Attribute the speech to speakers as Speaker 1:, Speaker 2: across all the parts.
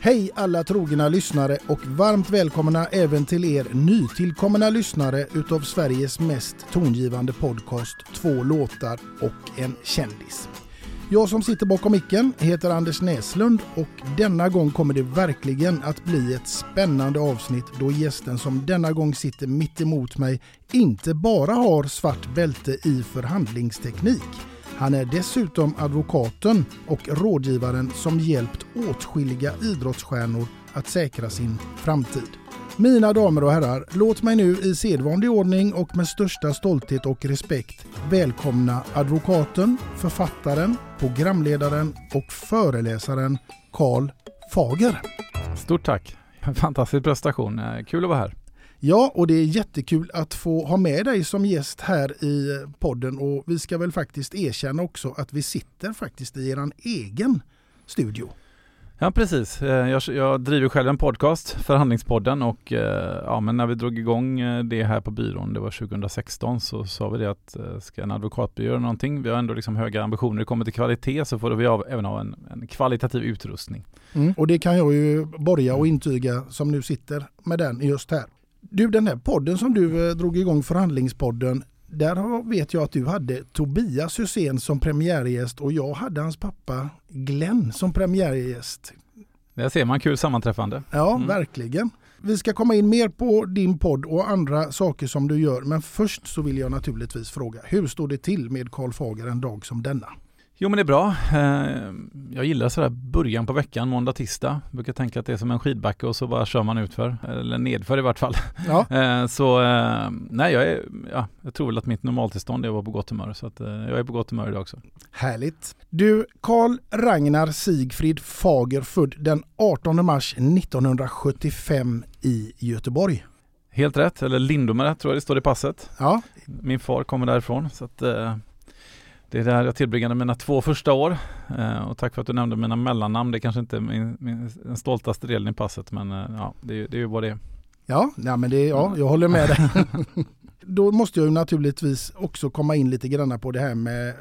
Speaker 1: Hej alla trogna lyssnare och varmt välkomna även till er nytillkomna lyssnare utav Sveriges mest tongivande podcast Två låtar och en kändis. Jag som sitter bakom micken heter Anders Näslund och denna gång kommer det verkligen att bli ett spännande avsnitt då gästen som denna gång sitter mitt emot mig inte bara har svart bälte i förhandlingsteknik han är dessutom advokaten och rådgivaren som hjälpt åtskilliga idrottsstjärnor att säkra sin framtid. Mina damer och herrar, låt mig nu i sedvanlig ordning och med största stolthet och respekt välkomna advokaten, författaren, programledaren och föreläsaren Karl Fager.
Speaker 2: Stort tack! Fantastisk prestation. Eh, kul att vara här.
Speaker 1: Ja, och det är jättekul att få ha med dig som gäst här i podden och vi ska väl faktiskt erkänna också att vi sitter faktiskt i eran egen studio.
Speaker 2: Ja precis, Eh, jag, jag driver själv en podcast, Förhandlingspodden och eh, ja, men när vi drog igång eh, det här på byrån, det var 2016, så sa vi det att ska en advokatbyrå göra någonting, vi har ändå liksom höga ambitioner, det kommer till kvalitet så får vi av, även ha en, en kvalitativ utrustning.
Speaker 1: Mm. Och det kan jag ju borga och intyga som nu sitter med den just här. Du, den här podden som du eh, drog igång, Förhandlingspodden, där vet jag att du hade Tobias Hysén som premiärgäst och jag hade hans pappa Glenn som premiärgäst.
Speaker 2: Där ser man kul sammanträffande.
Speaker 1: Ja,
Speaker 2: Mm.
Speaker 1: verkligen. Vi ska komma in mer på din podd och andra saker som du gör. Men först så vill jag naturligtvis fråga, hur står det till med Karl Fager en dag som denna?
Speaker 2: Jo men det är bra. Eh, Jag gillar sådär början på veckan, måndag, tisdag. Brukar tänka att det är som en skidbacke och så bara kör man utför. Eller nedför i vart fall.
Speaker 1: Ja.
Speaker 2: Eh, Så eh, nej, jag, är, ja, jag tror väl att mitt normaltillstånd är att vara på gott humör. Så att, jag är på gott humör idag också.
Speaker 1: Härligt. Du, Karl Ragnar Sigfrid Fager född den 18 mars 1975 i Göteborg.
Speaker 2: Helt rätt, eller Lindome tror jag det står i passet.
Speaker 1: Ja,
Speaker 2: Min far kommer därifrån. Så att, det är där jag tillbringade mina två första år. Eh, och tack för att du nämnde mina mellannamn. Det kanske inte är min, min, den stoltaste delen i passet men eh, ja, det, är- det är ju vad det är.
Speaker 1: ja, ja, men det, ja jag håller med dig. Då måste jag ju naturligtvis också komma in lite grann på det här med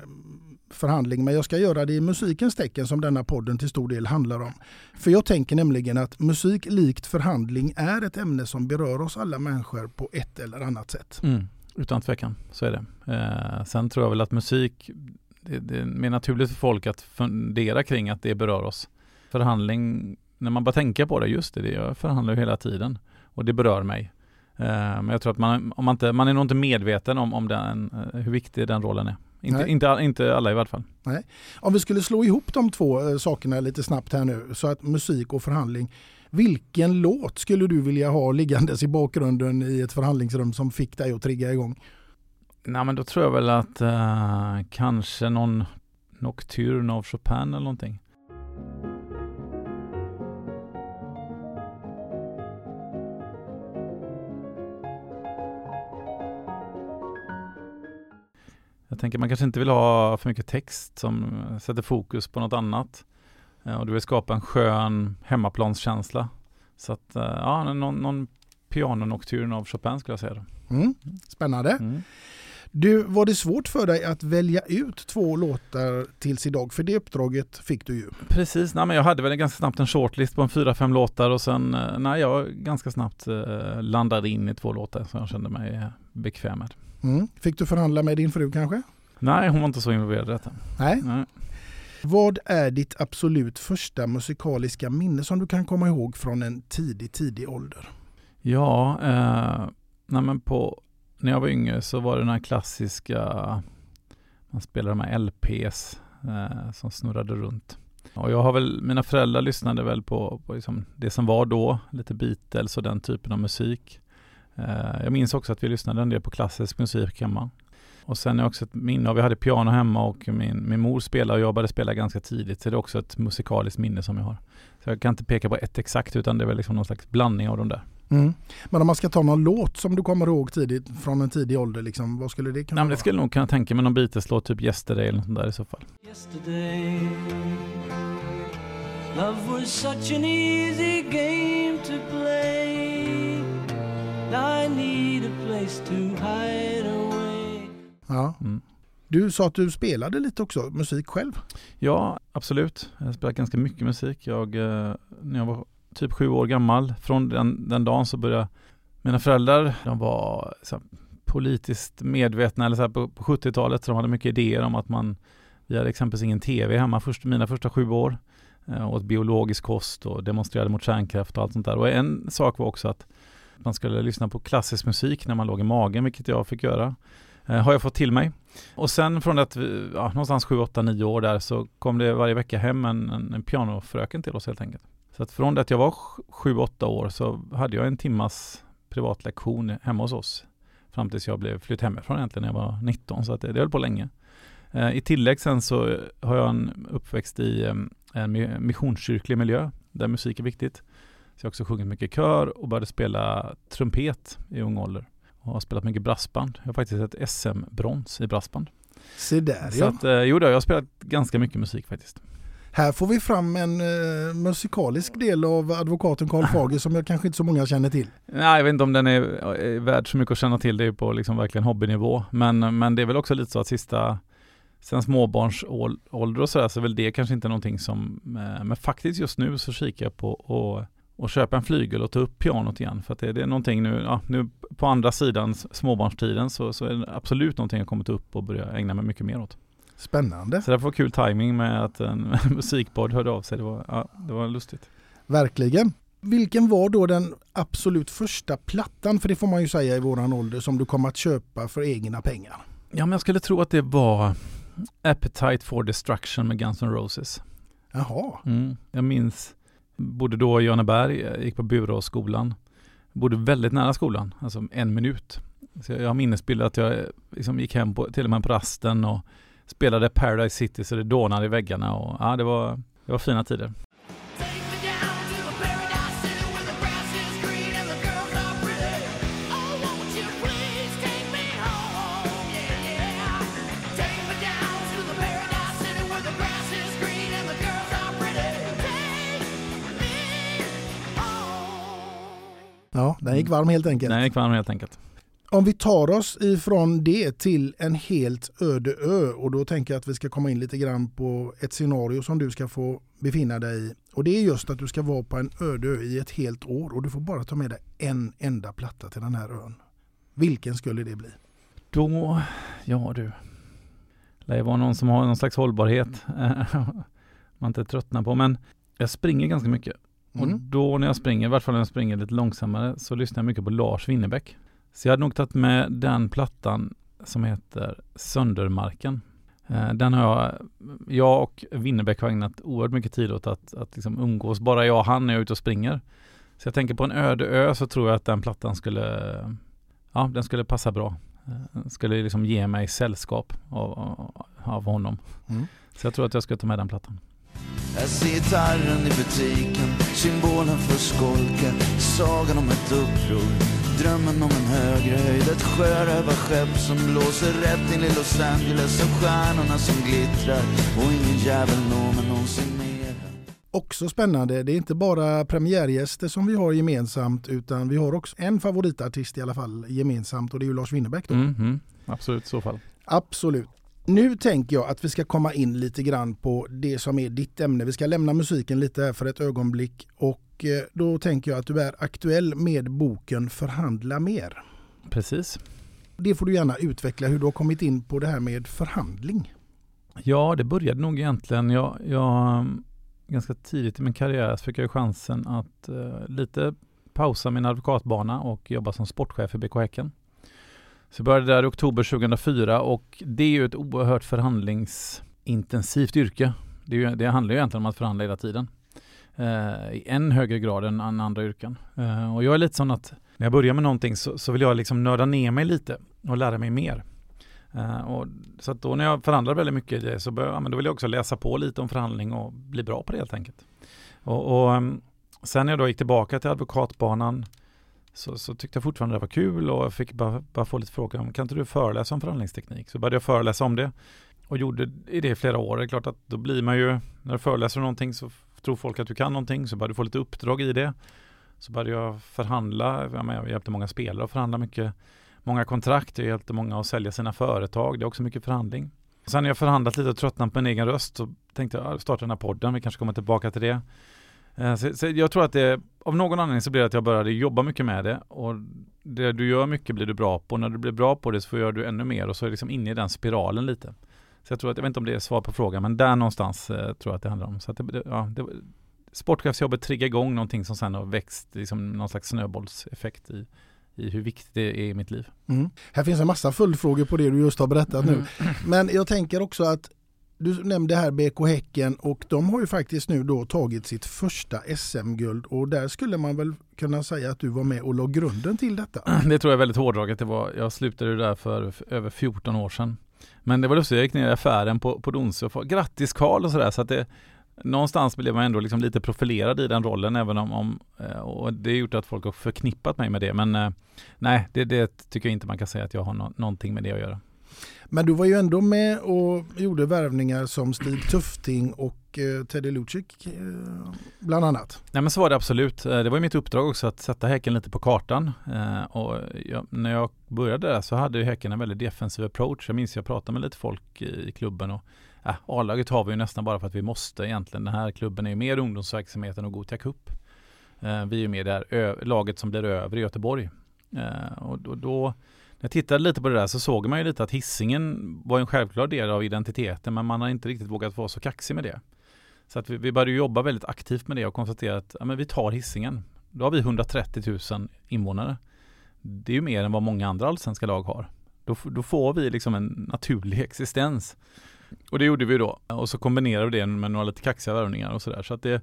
Speaker 1: förhandling, men jag ska göra det i musikens tecken som denna podden till stor del handlar om. För jag tänker nämligen att musik likt förhandling är ett ämne som berör oss alla människor på ett eller annat sätt.
Speaker 2: Mm, utan tvekan, så är det. Eh, sen tror jag väl att musik, det, det är mer naturligt för folk att fundera kring att det berör oss. Förhandling, när man bara tänker på det, just det, det jag förhandlar ju hela tiden och det berör mig. Eh, men jag tror att man, om man, inte, man är nog inte medveten om, om den, eh, hur viktig den rollen är. Inte,
Speaker 1: Nej.
Speaker 2: inte, inte alla i vart fall.
Speaker 1: Om vi skulle slå ihop de två eh, sakerna lite snabbt här nu, så att musik och förhandling. Vilken låt skulle du vilja ha liggandes i bakgrunden i ett förhandlingsrum som fick dig att trigga igång?
Speaker 2: Nej men då tror jag väl att eh, kanske någon Nocturne av Chopin eller någonting. Jag tänker man kanske inte vill ha för mycket text som sätter fokus på något annat. Eh, och du vill skapa en skön hemmaplanskänsla. Så att, eh, ja, någon, någon pianonokturn av Chopin skulle jag säga.
Speaker 1: Mm. Spännande.
Speaker 2: Mm.
Speaker 1: Du, var det svårt för dig att välja ut två låtar tills idag? För det uppdraget fick du ju.
Speaker 2: Precis, nej, men jag hade väl ganska snabbt en shortlist på en fyra, fem låtar och sen, eh, nej, jag ganska snabbt eh, landade in i två låtar som jag kände mig eh, bekväm med.
Speaker 1: Mm. Fick du förhandla med din fru kanske?
Speaker 2: Nej, hon var inte så involverad i detta.
Speaker 1: Nej.
Speaker 2: Nej.
Speaker 1: Vad är ditt absolut första musikaliska minne som du kan komma ihåg från en tidig, tidig ålder?
Speaker 2: Ja, eh, nej, men på, när jag var yngre så var det den här klassiska, man spelade de här LPs eh, som snurrade runt. Och jag har väl, mina föräldrar lyssnade väl på, på liksom det som var då, lite Beatles och den typen av musik. Eh, jag minns också att vi lyssnade en del på klassisk musik hemma. Och sen är också ett minne av, vi hade piano hemma och min, min mor spelade och jag började spela ganska tidigt. Så det är också ett musikaliskt minne som jag har. Så jag kan inte peka på ett exakt utan det är väl liksom någon slags blandning av de där.
Speaker 1: Mm. Men om man ska ta någon låt som du kommer ihåg tidigt från en tidig ålder, liksom, vad skulle det kunna
Speaker 2: Nej, men det
Speaker 1: vara?
Speaker 2: skulle nog kunna tänka mig någon Beatles-låt, typ Yesterday eller något sånt där i så fall.
Speaker 3: Yesterday, love was such an easy game to play. I need a place to hide away.
Speaker 1: Ja.
Speaker 2: Mm.
Speaker 1: Du sa att du spelade lite också, musik själv.
Speaker 2: Ja, absolut. Jag har spelat ganska mycket musik. Jag, eh, när jag var typ sju år gammal, från den, den dagen så började mina föräldrar, de var så här, politiskt medvetna, eller så här, på, på 70-talet, så de hade mycket idéer om att man, vi hade exempelvis ingen tv hemma först, mina första sju år, eh, åt biologisk kost och demonstrerade mot kärnkraft och allt sånt där. Och en sak var också att man skulle lyssna på klassisk musik när man låg i magen, vilket jag fick göra. Eh, har jag fått till mig. Och sen från att vi, ja, någonstans 7, 8, 9 år där så kom det varje vecka hem en, en, en pianofröken till oss helt enkelt. Så att från det att jag var 7, 8 år så hade jag en timmas privatlektion hemma hos oss. Fram tills jag blev flytt hemifrån egentligen när jag var 19 så att det, det höll på länge. Eh, I tillägg sen så har jag en uppväxt i eh, en mi- missionskyrklig miljö där musik är viktigt. Så jag har också sjungit mycket kör och började spela trumpet i ung ålder. Och har spelat mycket brassband. Jag har faktiskt ett SM-brons i brassband.
Speaker 1: Se där
Speaker 2: Så
Speaker 1: ja.
Speaker 2: att, eh, jo då, jag har spelat ganska mycket musik faktiskt.
Speaker 1: Här får vi fram en eh, musikalisk del av advokaten Karl Fager som jag kanske inte så många känner till.
Speaker 2: Nej, jag vet inte om den är, är värd så mycket att känna till. Det är på liksom verkligen hobbynivå. Men, men det är väl också lite så att sista, sen småbarnsålder och sådär, så är väl det kanske inte någonting som, eh, men faktiskt just nu så kikar jag på och och köpa en flygel och ta upp pianot igen. För att det, det är någonting nu, ja, nu på andra sidan småbarnstiden så, så är det absolut någonting jag kommer ta upp och börja ägna mig mycket mer åt.
Speaker 1: Spännande.
Speaker 2: Så det var kul timing med att en musikpodd hörde av sig. Det var, ja, det var lustigt.
Speaker 1: Verkligen. Vilken var då den absolut första plattan, för det får man ju säga i våran ålder, som du kom att köpa för egna pengar?
Speaker 2: Ja, men jag skulle tro att det var Appetite for Destruction med Guns N' Roses.
Speaker 1: Jaha.
Speaker 2: Mm. Jag minns, bodde då i Johanneberg, jag gick på Buråsskolan. Bodde väldigt nära skolan, alltså en minut. Så jag har minnesbild att jag liksom gick hem på, till och med på rasten och spelade Paradise City så det dånade i väggarna och ja, det var, det var fina tider.
Speaker 1: Ja, den gick varm helt enkelt.
Speaker 2: Den gick varm helt enkelt.
Speaker 1: Om vi tar oss ifrån det till en helt öde ö och då tänker jag att vi ska komma in lite grann på ett scenario som du ska få befinna dig i. Och det är just att du ska vara på en öde ö i ett helt år och du får bara ta med dig en enda platta till den här ön. Vilken skulle det bli?
Speaker 2: Då, ja du. Det vara någon som har någon slags hållbarhet. man inte tröttnar på. Men jag springer ganska mycket. Och
Speaker 1: Mm.
Speaker 2: då när jag springer, i vart fall när jag springer lite långsammare, så lyssnar jag mycket på Lars Winnerbäck. Så jag hade nog tagit med den plattan som heter Söndermarken. Eh, Den har jag, jag och Winnerbäck har ägnat oerhört mycket tid åt att, att liksom umgås. Bara jag och han när jag är ute och springer. Så jag tänker på en öde ö så tror jag att den plattan skulle, ja den skulle passa bra. Eh, Den skulle liksom ge mig sällskap av, av, av honom.
Speaker 1: Mm.
Speaker 2: Så jag tror att jag ska ta med den plattan.
Speaker 3: Jag ser gitarren i butiken, symbolen för skolka Sagan om ett uppror, drömmen om en högre höjd Ett sjörövarskepp som blåser rätt in i Los Angeles Och stjärnorna som glittrar och ingen jävel når mig någonsin mer
Speaker 1: Också spännande, det är inte bara premiärgäster som vi har gemensamt utan vi har också en favoritartist i alla fall gemensamt och det är ju Lars Winnerbäck då.
Speaker 2: Mm, mm, absolut, i så fall.
Speaker 1: Absolut. Nu tänker jag att vi ska komma in lite grann på det som är ditt ämne. Vi ska lämna musiken lite här för ett ögonblick och eh, då tänker jag att du är aktuell med boken Förhandla mer.
Speaker 2: Precis.
Speaker 1: Det får du gärna utveckla hur du har kommit in på det här med förhandling.
Speaker 2: Ja, det började nog egentligen. Jag, jag, ganska tidigt i min karriär så fick jag chansen att uh, lite pausa min advokatbana och jobba som sportchef i BK Häcken. Så började där i oktober 2004 och det är ju ett oerhört förhandlingsintensivt yrke. Det, ju, det handlar ju egentligen om att förhandla hela tiden. Eh, I en högre grad än, än andra yrken. Eh, och jag är lite sån att när jag börjar med någonting så, så vill jag liksom nörda ner mig lite och lära mig mer. Uh, och så att då när jag förhandlar väldigt mycket i det så bör, ja, men då vill jag också läsa på lite om förhandling och bli bra på det helt enkelt. Och, och um, sen när jag då gick tillbaka till advokatbanan så, så, tyckte jag fortfarande det var kul och jag fick bara, bara få lite frågor om kan inte du föreläsa om förhandlingsteknik? Så började jag föreläsa om det och gjorde i det i flera år. Det är klart att då blir man ju, när du föreläser om någonting så tror folk att du kan någonting så började du få lite uppdrag i det. Så började jag förhandla, jag hjälpte många spelare att förhandla mycket, många kontrakt, jag hjälpte många att sälja sina företag, det är också mycket förhandling. Sen när jag förhandlat lite och tröttnat på min egen röst så tänkte jag starta den här podden, vi kanske kommer tillbaka till det. Eh, så, så jag tror att det, av någon anledning så blev det att jag började jobba mycket med det och det du gör mycket blir du bra på. När du blir bra på det så gör du ännu mer och så är du liksom inne i den spiralen lite. Så jag tror att, jag vet inte om det är svar på frågan, men där någonstans eh, tror jag att det handlar om. Så att det, ja, det, sportchefsjobbet triggar igång någonting som sen har växt, liksom någon slags snöbollseffekt i, i hur viktigt det är i mitt liv.
Speaker 1: Mm. Här finns en massa följdfrågor på det du just har berättat nu. Men jag tänker också att du nämnde här BK Häcken och de har ju faktiskt nu då tagit sitt första SM-guld och där skulle man väl kunna säga att du var med och la grunden till detta.
Speaker 2: Det tror jag är väldigt hårdraget. Det var, jag slutade där för över 14 år sedan. Men det var lustigt, jag gick ner i affären på, på Donsö och fick grattis Karl och sådär så att det Någonstans blev man ändå liksom lite profilerad i den rollen även om, om eh, och det har gjort att folk har förknippat mig med det men eh, nej det, det tycker jag inte man kan säga att jag har no någonting med det att göra.
Speaker 1: Men du var ju ändå med och gjorde värvningar som Stig Tufting och eh, Teddy Lucic eh, bland annat.
Speaker 2: Nej men så var det absolut. Eh, det var ju mitt uppdrag också att sätta Häcken lite på kartan. Eh, och jag, när jag började där så hade ju Häcken en väldigt defensiv approach. Jag minns jag pratade med lite folk i, i klubben och äh, A-laget har vi ju nästan bara för att vi måste egentligen. Den här klubben är ju mer ungdomsverksamhet än Gothia Cup. Eh, vi är ju med där laget som blir över i Göteborg. Eh, och, då, då när jag tittade lite på det där så såg man ju lite att hissingen var en självklar del av identiteten men man har inte riktigt vågat vara så kaxig med det. Så att vi, vi började jobba väldigt aktivt med det och konstatera att ja, men vi tar hissingen. Då har vi 130 000 invånare. Det är ju mer än vad många andra allsvenska lag har. Då, då får vi liksom en naturlig existens. Och det gjorde vi då. Och så kombinerade vi det med några lite kaxiga värvningar och sådär. Så att det,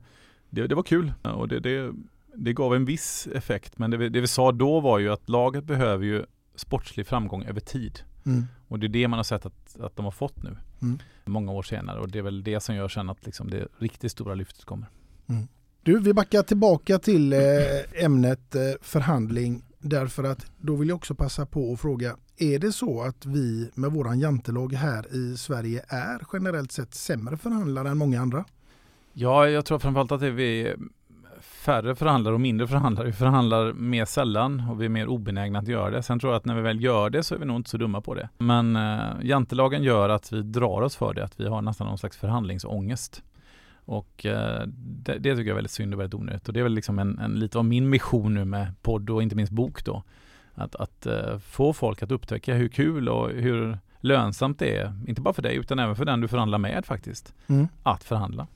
Speaker 2: det, det var kul. Och det, det, det gav en viss effekt. Men det vi, det vi sa då var ju att laget behöver ju sportslig framgång över tid. Mm. Och det är det man har sett att, att de har fått nu. Mm. Många år senare och det är väl det som gör sen att liksom det riktigt stora lyftet kommer.
Speaker 1: Mm. Du, vi backar tillbaka till eh, ämnet eh, förhandling därför att då vill jag också passa på att fråga är det så att vi med våran jantelag här i Sverige är generellt sett sämre förhandlare än många andra?
Speaker 2: Ja, jag tror framförallt att det vi färre förhandlare och mindre förhandlare. Vi förhandlar mer sällan och vi är mer obenägna att göra det. Sen tror jag att när vi väl gör det så är vi nog inte så dumma på det. Men eh, jantelagen gör att vi drar oss för det, att vi har nästan någon slags förhandlingsångest. Och eh, det, det, tycker jag är väldigt synd och väldigt onödigt. Och det är väl liksom en, en, lite av min mission nu med podd och inte minst bok då. Att, att eh, få folk att upptäcka hur kul och hur lönsamt det är, inte bara för dig utan även för den du förhandlar med faktiskt, mm. att förhandla.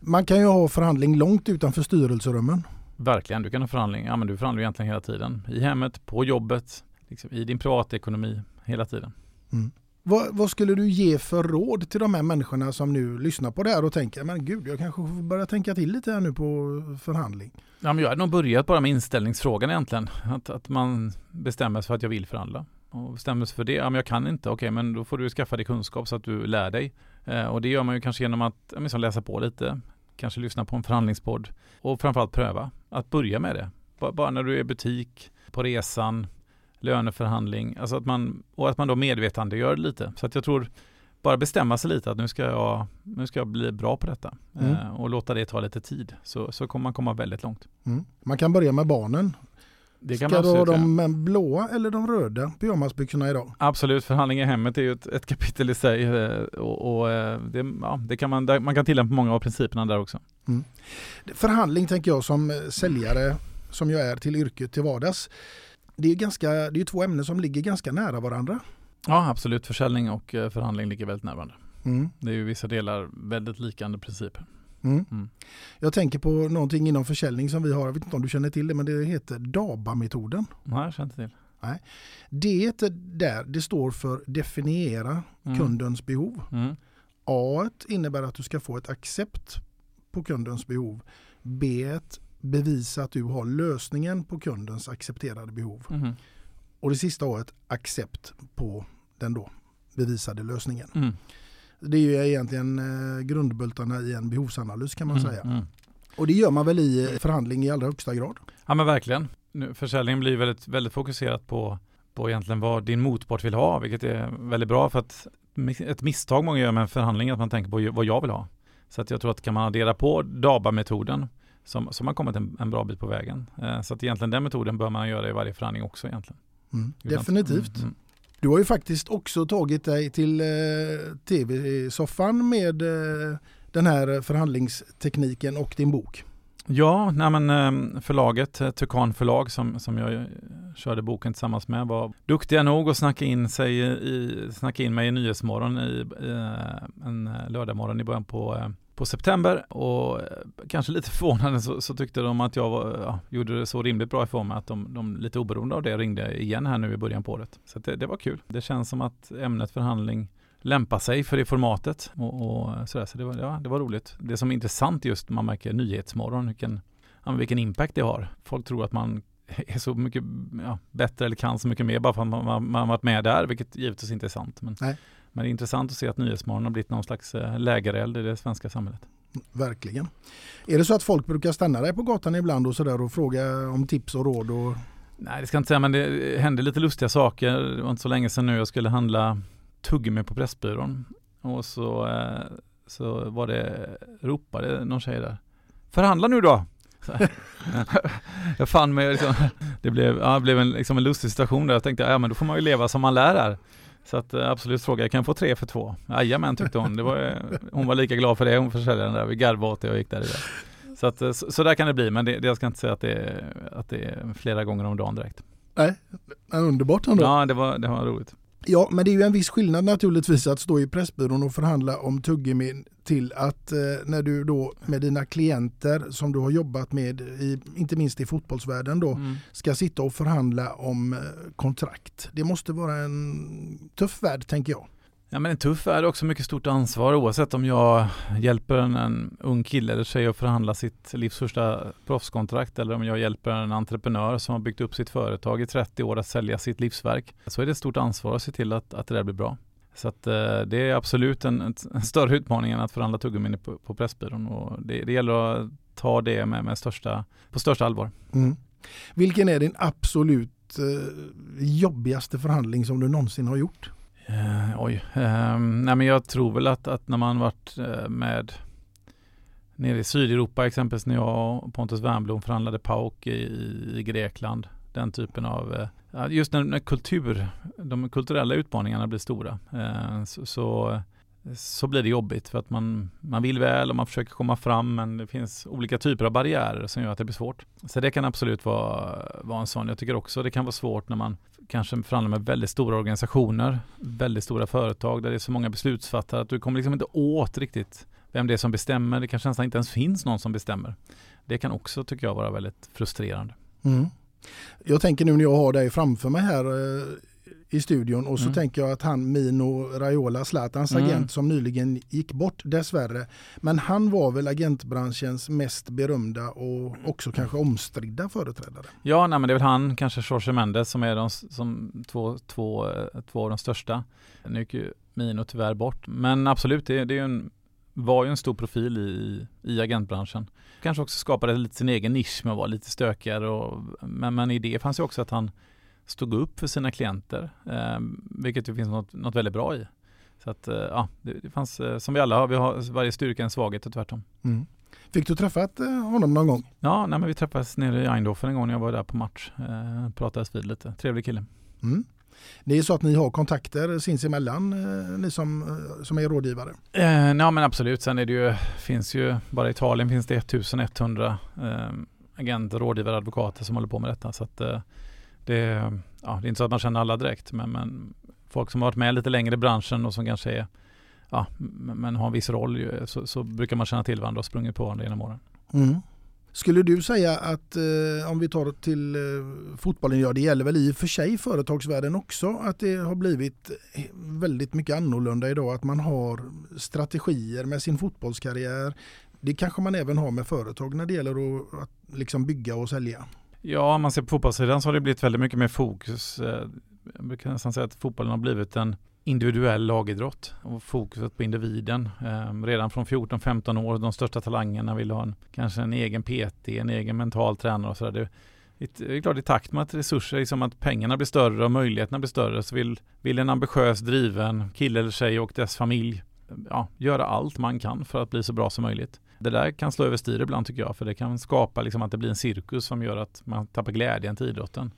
Speaker 1: Man kan ju ha förhandling långt utanför styrelserummen.
Speaker 2: Verkligen, du kan ha förhandling. Ja, men du förhandlar egentligen hela tiden. I hemmet, på jobbet, liksom, i din privatekonomi, hela tiden.
Speaker 1: Mm. Vad, vad, skulle du ge för råd till de här människorna som nu lyssnar på det här och tänker, men gud, jag kanske får börja tänka till lite här nu på förhandling?
Speaker 2: Ja, men jag hade nog börjat bara med inställningsfrågan egentligen. Att, att man bestämmer sig för att jag vill förhandla. Och bestämmer sig för det, ja men jag kan inte, okej men då får du skaffa dig kunskap så att du lär dig. Eh, och det gör man ju kanske genom att liksom läsa på lite, kanske lyssna på en förhandlingspodd och framförallt pröva att börja med det. Bara när du är i butik, på resan, löneförhandling, alltså att man, och att man då medvetandegör lite. Så att jag tror bara bestämma sig lite att nu ska jag, nu ska jag bli bra på detta mm. eh, och låta det ta lite tid så, så kommer man komma väldigt långt.
Speaker 1: Mm. Man kan börja med barnen.
Speaker 2: Det
Speaker 1: kan Ska du ha de blåa eller de röda pyjamasbyxorna idag?
Speaker 2: Absolut, förhandling i hemmet är ju ett, ett kapitel i sig eh, och, och eh, det, ja, det, kan man, man kan tillämpa många av principerna där också. Mm.
Speaker 1: Förhandling tänker jag som säljare som jag är till yrket till vardags. Det är, ganska, det är två ämnen som ligger ganska nära varandra.
Speaker 2: Ja absolut, försäljning och eh, förhandling ligger väldigt nära varandra. Mm. Det är ju vissa delar väldigt likande principer. Mm.
Speaker 1: Mm. Jag tänker på någonting inom försäljning som vi har, jag vet inte om du känner till det, men det heter DABA-metoden.
Speaker 2: Nej, jag känner inte till.
Speaker 1: Nej. Det där, det står för definiera mm. kundens behov. Mm. A innebär att du ska få ett accept på kundens behov. B bevisa att du har lösningen på kundens accepterade behov. Mm. Och det sista A accept på den då bevisade lösningen. Det är ju egentligen eh, grundbultarna i en behovsanalys kan man mm, säga. Mm. Och det gör man väl i förhandling i allra högsta grad.
Speaker 2: Ja men verkligen. Försäljningen blir väldigt, väldigt fokuserat på, på egentligen vad din motpart vill ha, vilket är väldigt bra för att ett misstag många gör med en förhandling är att man tänker på vad jag vill ha. Så att jag tror att kan man addera på DABA-metoden så, så har kommit en, en, bra bit på vägen. Eh, så att egentligen den metoden bör man göra i varje förhandling också egentligen.
Speaker 1: Mm, definitivt. Mm, mm. Du har ju faktiskt också tagit dig till eh, tv-soffan med eh, den här förhandlingstekniken och din bok.
Speaker 2: Ja, nej men, eh, förlaget, eh, Tukan förlag som, som jag körde boken tillsammans med var duktiga nog att snacka in, sig i, snacka in mig i Nyhetsmorgon i, eh, en lördagmorgon i början på på september och eh, kanske lite förvånande så, så tyckte de att jag var, ja, gjorde det så rimligt bra ifrån mig att de, de lite oberoende av det ringde igen här nu i början på året. Så det, det, var kul. Det känns som att ämnet förhandling lämpar sig för det formatet och, och sådär. Så det var, ja, det var roligt. Det som är intressant just man märker Nyhetsmorgon, vilken, ja, vilken impact det har. Folk tror att man är så mycket ja, bättre eller kan så mycket mer bara för att man, man, man varit med där, vilket givetvis inte är sant. Men Nej. Men det är intressant att se att Nyhetsmorgon har blivit någon slags eh, lägereld i det svenska samhället.
Speaker 1: Verkligen. Är det så att folk brukar stanna dig på gatan ibland och, så där och fråga om tips och råd? Och...
Speaker 2: Nej, det ska jag inte säga, men det hände lite lustiga saker. Det var inte så länge sedan nu jag skulle handla tuggummi på Pressbyrån. Och så, eh, så var det, ropade någon tjej där. Förhandla nu då! jag fann mig liksom, det blev, ja, det blev en, liksom en lustig situation där. Jag tänkte, ja men då får man ju leva som man lär här. Så att eh, absolut fråga, jag kan få tre för två? Jajamän tyckte hon. Det var, eh, hon var lika glad för det, hon försäljaren där. Vi garvade åt det och gick där. Så, att, eh, så, så, där kan det bli, men det, jag ska inte säga att det, är, att det är flera gånger om dagen direkt.
Speaker 1: Nej, underbart ändå.
Speaker 2: Ja, det var, det var roligt.
Speaker 1: Ja, men det är ju en viss skillnad naturligtvis att stå i Pressbyrån och förhandla om tuggummi till att eh, när du då med dina klienter som du har jobbat med, i, inte minst i fotbollsvärlden då, mm. ska sitta och förhandla om eh, kontrakt. Det måste vara en tuff värld tänker jag.
Speaker 2: Ja men en tuff är också mycket stort ansvar oavsett om jag hjälper en, en ung kille eller tjej att förhandla sitt livs första proffskontrakt eller om jag hjälper en entreprenör som har byggt upp sitt företag i 30 år att sälja sitt livsverk. Så är det ett stort ansvar att se till att, att det där blir bra. Så att, eh, det är absolut en, en, större utmaning än att förhandla tuggummin på, på Pressbyrån och det, det gäller att ta det med, med största, på största allvar. Mm.
Speaker 1: Vilken är din absolut eh, jobbigaste förhandling som du någonsin har gjort?
Speaker 2: Eh, oj, Eh, nej men jag tror väl att, att när man varit eh, med nere i Sydeuropa exempelvis när jag och Pontus Wernbloom förhandlade PAOK i, i Grekland. Den typen av, eh, just när, när, kultur, de kulturella utmaningarna blir stora eh, så, så, så, blir det jobbigt för att man, man vill väl och man försöker komma fram men det finns olika typer av barriärer som gör att det blir svårt. Så det kan absolut vara, vara en sån. Jag tycker också det kan vara svårt när man kanske förhandlar med väldigt stora organisationer, väldigt stora företag där det är så många beslutsfattare att du kommer liksom inte åt riktigt vem det är som bestämmer. Det kanske nästan inte ens finns någon som bestämmer. Det kan också tycker jag vara väldigt frustrerande. Mm.
Speaker 1: Jag tänker nu när jag har dig framför mig här eh, i studion och så mm. tänker jag att han Mino Raiola, Zlatans mm. agent som nyligen gick bort dessvärre. Men han var väl agentbranschens mest berömda och också kanske omstridda företrädare.
Speaker 2: Ja, nej, men det är väl han, kanske Jorge Mendes som är de som två, två, två av de största. Nu gick ju Mino tyvärr bort. Men absolut, det, det är en, var ju en stor profil i, i agentbranschen. Kanske också skapade lite sin egen nisch med att vara lite stökigare. Och, men, men i det fanns ju också att han stod upp för sina klienter. Eh, vilket det finns något, något väldigt bra i. Så att eh, ja, det, det fanns eh, som vi alla har, vi har varje styrka en svaghet och tvärtom.
Speaker 1: Mm. Fick du träffat honom någon gång?
Speaker 2: Ja, nej, men vi träffades nere i Eindhoven en gång när jag var där på match. Eh, pratades vid lite, trevlig kille.
Speaker 1: Mm. Det är så att ni har kontakter sinsemellan, eh, ni som, som är rådgivare?
Speaker 2: Eh, ja men absolut, sen är det ju, finns ju, bara i Italien finns det 1100 eh, agenter, rådgivare, advokater som håller på med detta. Så att, eh, det, ja, det är inte så att man känner alla direkt, men, men folk som har varit med lite längre i branschen och som kanske är, ja, men har en viss roll ju, så, så, brukar man känna till varandra och sprungit på varandra genom åren.
Speaker 1: Mm. Skulle du säga att eh, om vi tar till eh, fotbollen, ja det gäller väl i och för sig företagsvärlden också, att det har blivit väldigt mycket annorlunda idag, att man har strategier med sin fotbollskarriär. Det kanske man även har med företag när det gäller att, att liksom bygga och sälja.
Speaker 2: Ja, om man ser på fotbollssidan så har det blivit väldigt mycket mer fokus. Eh, jag brukar nästan säga att fotbollen har blivit en individuell lagidrott och fokuset på individen. Eh, redan från 14-15 år, de största talangerna vill ha en, kanske en egen PT, en egen mental tränare och sådär. Det, det är klart i takt med att resurser, liksom att pengarna blir större och möjligheterna blir större så vill, vill en ambitiös, driven kille eller tjej och dess familj ja, göra allt man kan för att bli så bra som möjligt. Det där kan slå överstyr ibland tycker jag, för det kan skapa liksom att det blir en cirkus som gör att man tappar glädjen till idrotten.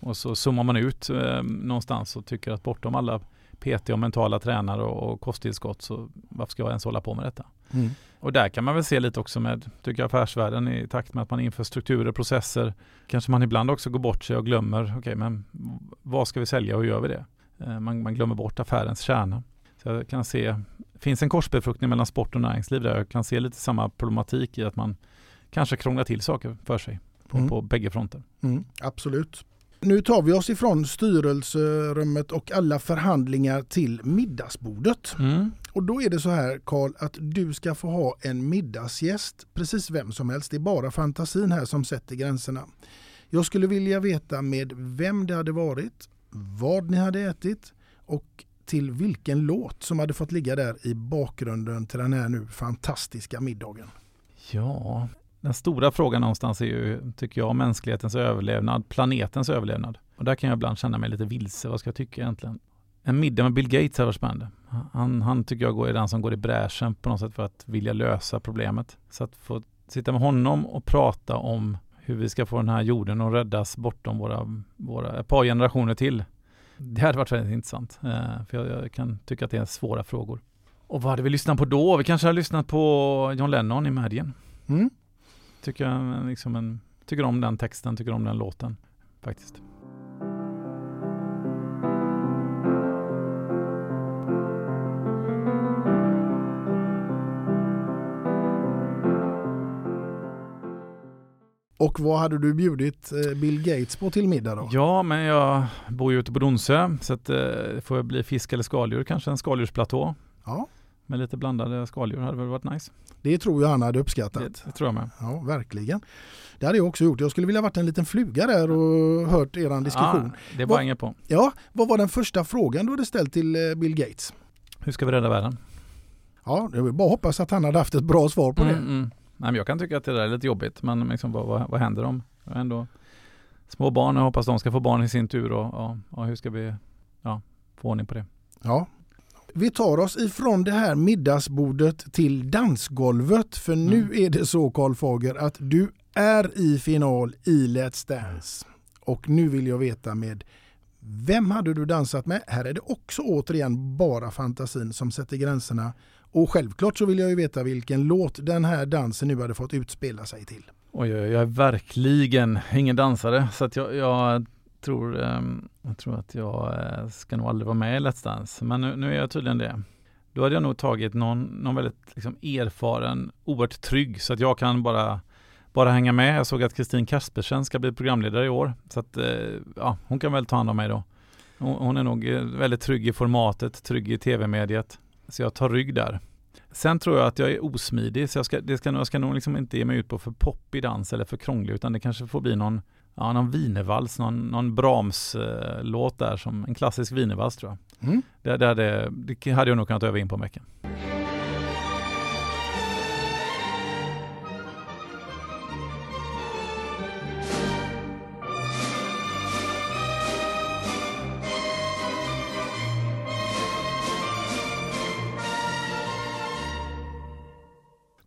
Speaker 2: Och så zoomar man ut eh, någonstans och tycker att bortom alla PT och mentala tränare och, och kosttillskott så varför ska jag ens hålla på med detta? Mm. Och där kan man väl se lite också med, tycker jag, affärsvärlden i takt med att man inför strukturer, processer. Kanske man ibland också går bort sig och glömmer, okej okay, men vad ska vi sälja och hur gör vi det? Eh, man, man glömmer bort affärens kärna. Så jag kan se, finns en korsbefruktning mellan sport och näringsliv där jag kan se lite samma problematik i att man kanske krånglar till saker för sig på, mm. på bägge fronter.
Speaker 1: Mm, absolut. Nu tar vi oss ifrån styrelserummet och alla förhandlingar till middagsbordet. Mm. Och då är det så här Karl att du ska få ha en middagsgäst, precis vem som helst. Det är bara fantasin här som sätter gränserna. Jag skulle vilja veta med vem det hade varit, vad ni hade ätit och till vilken låt som hade fått ligga där i bakgrunden till den här nu fantastiska middagen.
Speaker 2: Ja, den stora frågan någonstans är ju, tycker jag, mänsklighetens överlevnad, planetens överlevnad. Och där kan jag ibland känna mig lite vilse. Vad ska jag tycka egentligen? En middag med Bill Gates hade varit spännande. Han, han tycker jag är den som går i bräschen på något sätt för att vilja lösa problemet. Så att få sitta med honom och prata om hur vi ska få den här jorden att räddas bortom våra, våra ett par generationer till. Det hade varit väldigt intressant. Eh, för jag, jag, kan tycka att det är svåra frågor. Och vad hade vi lyssnat på då? Vi kanske har lyssnat på John Lennon i Madgen. Mm. Tycker, jag, liksom en, tycker om den texten, tycker om den låten faktiskt.
Speaker 1: Och vad hade du bjudit eh, Bill Gates på till middag då?
Speaker 2: Ja, men jag bor ju ute på Donsö så att, eh, får jag bli fisk eller skaldjur, kanske en skaldjursplatå. Ja. Med lite blandade skaldjur hade väl varit nice.
Speaker 1: Det tror jag han hade uppskattat.
Speaker 2: Det, det tror jag med.
Speaker 1: Ja, verkligen. Det hade jag också gjort. Jag skulle vilja varit en liten fluga där och hört er diskussion.
Speaker 2: Ja, det var inget på.
Speaker 1: Ja, vad var den första frågan du hade ställt till eh, Bill Gates?
Speaker 2: Hur ska vi rädda världen?
Speaker 1: Ja, det vill bara hoppas att han hade haft ett bra svar på mm, det. Mm.
Speaker 2: Nej, men jag kan tycka att det där är lite jobbigt, men liksom, vad, vad, vad händer om ändå små barn och hoppas de ska få barn i sin tur och, och, och hur ska vi ja, få ordning på det?
Speaker 1: Ja, vi tar oss ifrån det här middagsbordet till dansgolvet. För mm. nu är det så Karl Fager att du är i final i Let's Dance. Och nu vill jag veta med vem hade du dansat med? Här är det också återigen bara fantasin som sätter gränserna. Och självklart så vill jag ju veta vilken låt den här dansen nu hade fått utspela sig till.
Speaker 2: Oj, jag är verkligen ingen dansare så att jag, jag tror, ehm, jag tror att jag eh, ska nog aldrig vara med i Let's Dance. Men nu, nu är jag tydligen det. Då hade jag nog tagit någon, någon väldigt liksom, erfaren, oerhört trygg så att jag kan bara bara hänga med. Jag såg att Kristin Kaspersen ska bli programledare i år. Så att, eh, ja, hon kan väl ta hand om mig då. Hon, hon är nog eh, väldigt trygg i formatet, trygg i tv-mediet. Så jag tar rygg där. Sen tror jag att jag är osmidig, så jag ska, det ska, jag ska nog liksom inte ge mig ut på för poppig dans eller för krånglig, utan det kanske får bli någon ja, någon wienervals, någon, någon Brahms-låt där, som en klassisk wienervals tror jag.
Speaker 1: Mm.
Speaker 2: Det, det, hade, det hade jag nog kunnat öva in på en vecka.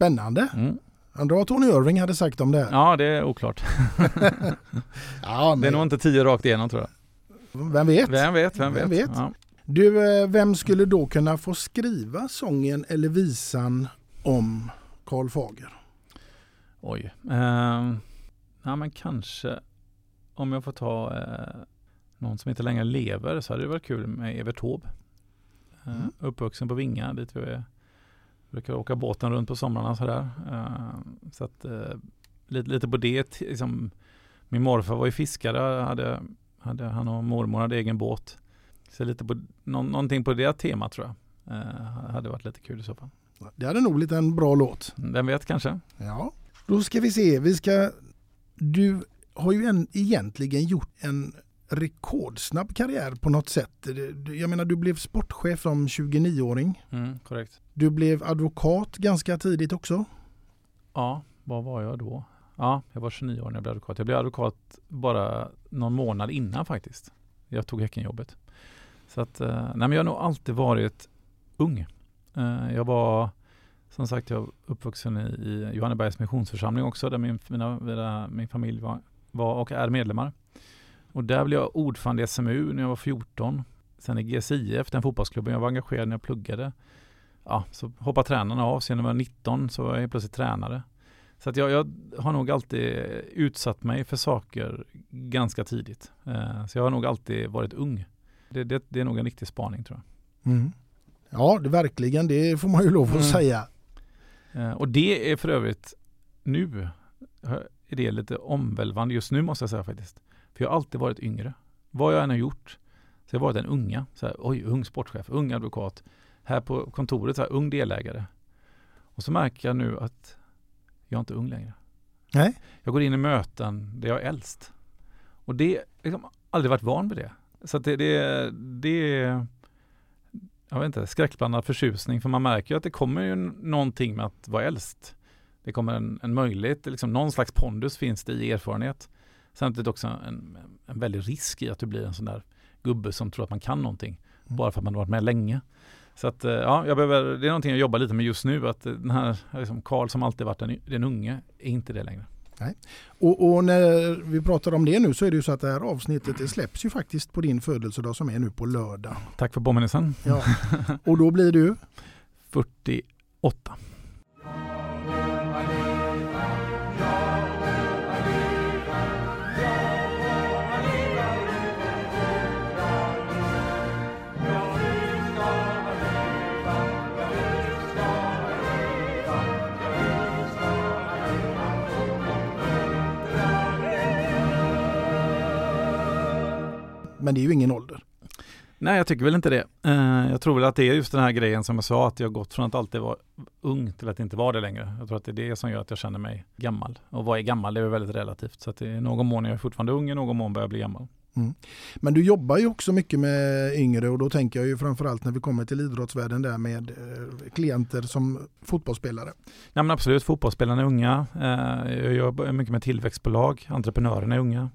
Speaker 1: Spännande.
Speaker 2: Mm.
Speaker 1: Undrar vad Tony Irving hade sagt om det här.
Speaker 2: Ja, det är oklart.
Speaker 1: Ja,
Speaker 2: Det är nog inte tio rakt igenom tror jag.
Speaker 1: Vem vet?
Speaker 2: Vem vet, vem vet.
Speaker 1: Vem vet?
Speaker 2: Ja.
Speaker 1: Du, eh, vem skulle då kunna få skriva sången eller visan om Karl Fager?
Speaker 2: Oj. Ehm, ja men kanske om jag får ta eh, någon som inte längre lever så hade det varit kul med Evert Taube. Eh,
Speaker 1: Mm.
Speaker 2: Uppvuxen på Vinga dit vi brukar åka båten runt på somrarna sådär. Eh, så att eh, lite, lite på det, liksom, min morfar var ju fiskare, hade, hade, han och mormor hade egen båt. Så lite på, någon, någonting på det temat tror jag. Eh, hade varit lite kul i så fall.
Speaker 1: Det hade nog blivit en bra låt.
Speaker 2: Vem vet kanske?
Speaker 1: Ja. Då ska vi se. Vi ska... Du har ju en, egentligen gjort en rekordsnabb karriär på något sätt. Jag menar, du blev sportchef som 29-åring.
Speaker 2: Mm, korrekt.
Speaker 1: Du blev advokat ganska tidigt också.
Speaker 2: Ja, vad var jag då? Ja, jag var 29 år när jag blev advokat. Jag blev advokat bara någon månad innan faktiskt. Jag tog Häckenjobbet. Så att, eh, nej men jag har nog alltid varit ung. Eh, jag var, som sagt, jag uppvuxen i, i Johannebergs missionsförsamling också, där min, mina, mina, min familj var, var och är medlemmar. Och där blev jag ordförande i SMU när jag var 14. Sen i GSIF, den fotbollsklubben jag var engagerad när jag pluggade. Ja, så hoppade tränarna av. Sen när jag var 19 så var jag plötsligt tränare. Så att jag, jag har nog alltid utsatt mig för saker ganska tidigt. Eh, så jag har nog alltid varit ung. Det, det, det är nog en riktig spaning tror jag.
Speaker 1: Mm. Ja, det verkligen. Det får man ju lov att
Speaker 2: Mm.
Speaker 1: säga.
Speaker 2: Eh, och det är för övrigt nu är det lite omvälvande just nu måste jag säga faktiskt. För jag har alltid varit yngre. Vad jag än har gjort så har jag varit en unga. Så här, oj, ung sportchef, ung advokat. Här på kontoret, så här, ung delägare. Och så märker jag nu att jag är inte ung längre.
Speaker 1: Nej.
Speaker 2: Jag går in i möten där jag är äldst. Och det, liksom aldrig varit van vid det. Så det, det, det är, jag vet inte, skräckblandad förtjusning. För man märker ju att det kommer ju någonting med att vara äldst. Det kommer en, en möjlighet, liksom någon slags pondus finns det i erfarenhet. Samtidigt också en, en väldig risk i att du blir en sån där gubbe som tror att man kan någonting. Bara för att man har varit med länge. Så att eh, ja, jag behöver, det är någonting jag jobbar lite med just nu. Att den här liksom Karl som alltid varit den, den unge är inte det längre.
Speaker 1: Och, och när vi pratar om det nu så är det ju så att det här avsnittet det släpps ju faktiskt på din födelsedag som är nu på lördag.
Speaker 2: Tack för påminnelsen.
Speaker 1: Ja. Och då blir du?
Speaker 2: 48.
Speaker 1: Men det är ju ingen ålder.
Speaker 2: Nej, jag tycker väl inte det. Eh, jag tror väl att det är just den här grejen som jag sa, att jag har gått från att alltid vara ung till att inte vara det längre. Jag tror att det är det som gör att jag känner mig gammal. Och vad är gammal? Det är väl väldigt relativt. Så att det är någon mån är jag fortfarande ung, i någon mån börjar jag bli gammal.
Speaker 1: Men du jobbar ju också mycket med yngre och då tänker jag ju framförallt när vi kommer till idrottsvärlden där med eh, klienter som fotbollsspelare.
Speaker 2: Ja men absolut, fotbollsspelarna är unga. Eh, jag jobbar mycket med tillväxtbolag, entreprenörerna är unga.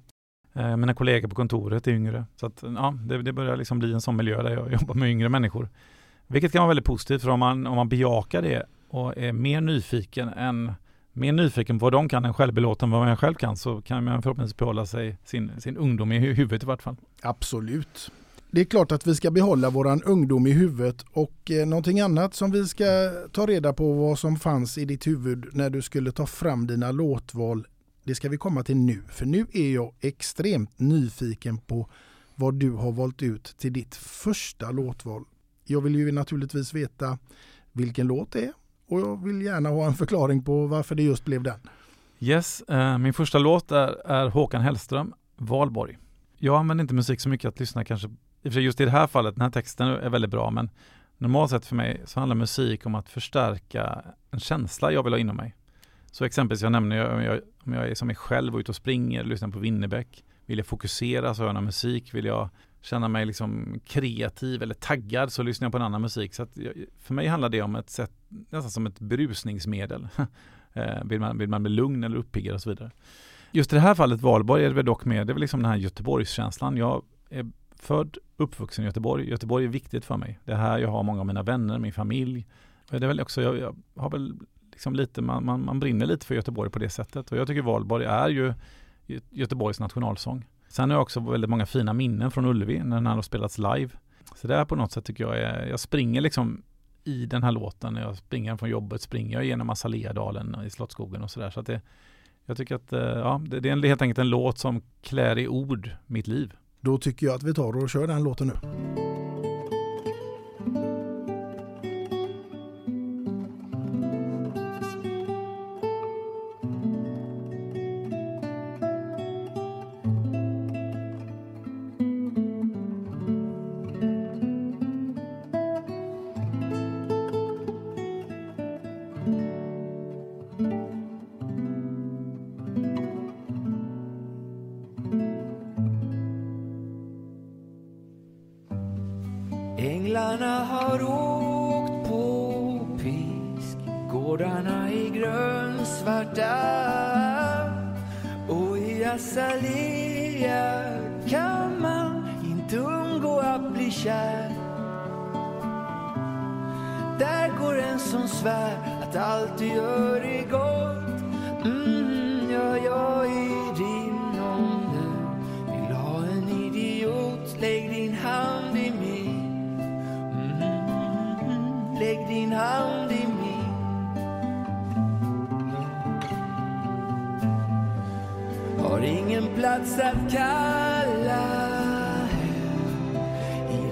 Speaker 2: Eh, mina kollegor på kontoret är yngre. Så att, ja, det, det börjar liksom bli en sån miljö där jag jobbar med yngre människor. Vilket kan vara väldigt positivt för om man, om man bejakar det och är mer nyfiken än mer nyfiken på vad de kan än självbelåten vad man själv kan så kan man förhoppningsvis behålla sig sin, sin ungdom i huvudet i vart fall.
Speaker 1: Absolut. Det är klart att vi ska behålla våran ungdom i huvudet och eh, någonting annat som vi ska ta reda på vad som fanns i ditt huvud när du skulle ta fram dina låtval. Det ska vi komma till nu, för nu är jag extremt nyfiken på vad du har valt ut till ditt första låtval. Jag vill ju naturligtvis veta vilken låt det är och jag vill gärna ha en förklaring på varför det just blev den.
Speaker 2: Yes, eh, min första låt är, är Håkan Hellström, Valborg. Jag använder inte musik så mycket att lyssna kanske, i och för sig just i det här fallet, den här texten är väldigt bra, men normalt sett för mig så handlar musik om att förstärka en känsla jag vill ha inom mig. Så exempelvis, jag nämner om jag, om jag är som mig själv och ute och springer, lyssnar på Winnerbäck, vill jag fokusera så hör jag någon musik, vill jag känna mig liksom kreativ eller taggad så lyssnar jag på en annan musik. Så att, för mig handlar det om ett sätt, nästan som ett berusningsmedel. Eh, vill, man, vill man bli lugn eller uppiggad och så vidare. Just i det här fallet Valborg är det väl dock med, det är väl liksom den här Göteborgskänslan. Jag är född, uppvuxen i Göteborg. Göteborg är viktigt för mig. Det är här jag har många av mina vänner, min familj. Det är väl också, jag, jag har väl liksom lite, man, man, man, brinner lite för Göteborg på det sättet. Och jag tycker Valborg är ju Göteborgs nationalsång. Sen har jag också väldigt många fina minnen från Ullevi när den har spelats live. Så det här på något sätt tycker jag är, jag springer liksom i den här låten. När jag springer från jobbet springer jag genom Azaleadalen i Slottsskogen och sådär. Så att det, jag tycker att eh, ja, det, det är helt enkelt en låt som klär i ord mitt liv.
Speaker 1: Då tycker jag att vi tar och kör den låten nu.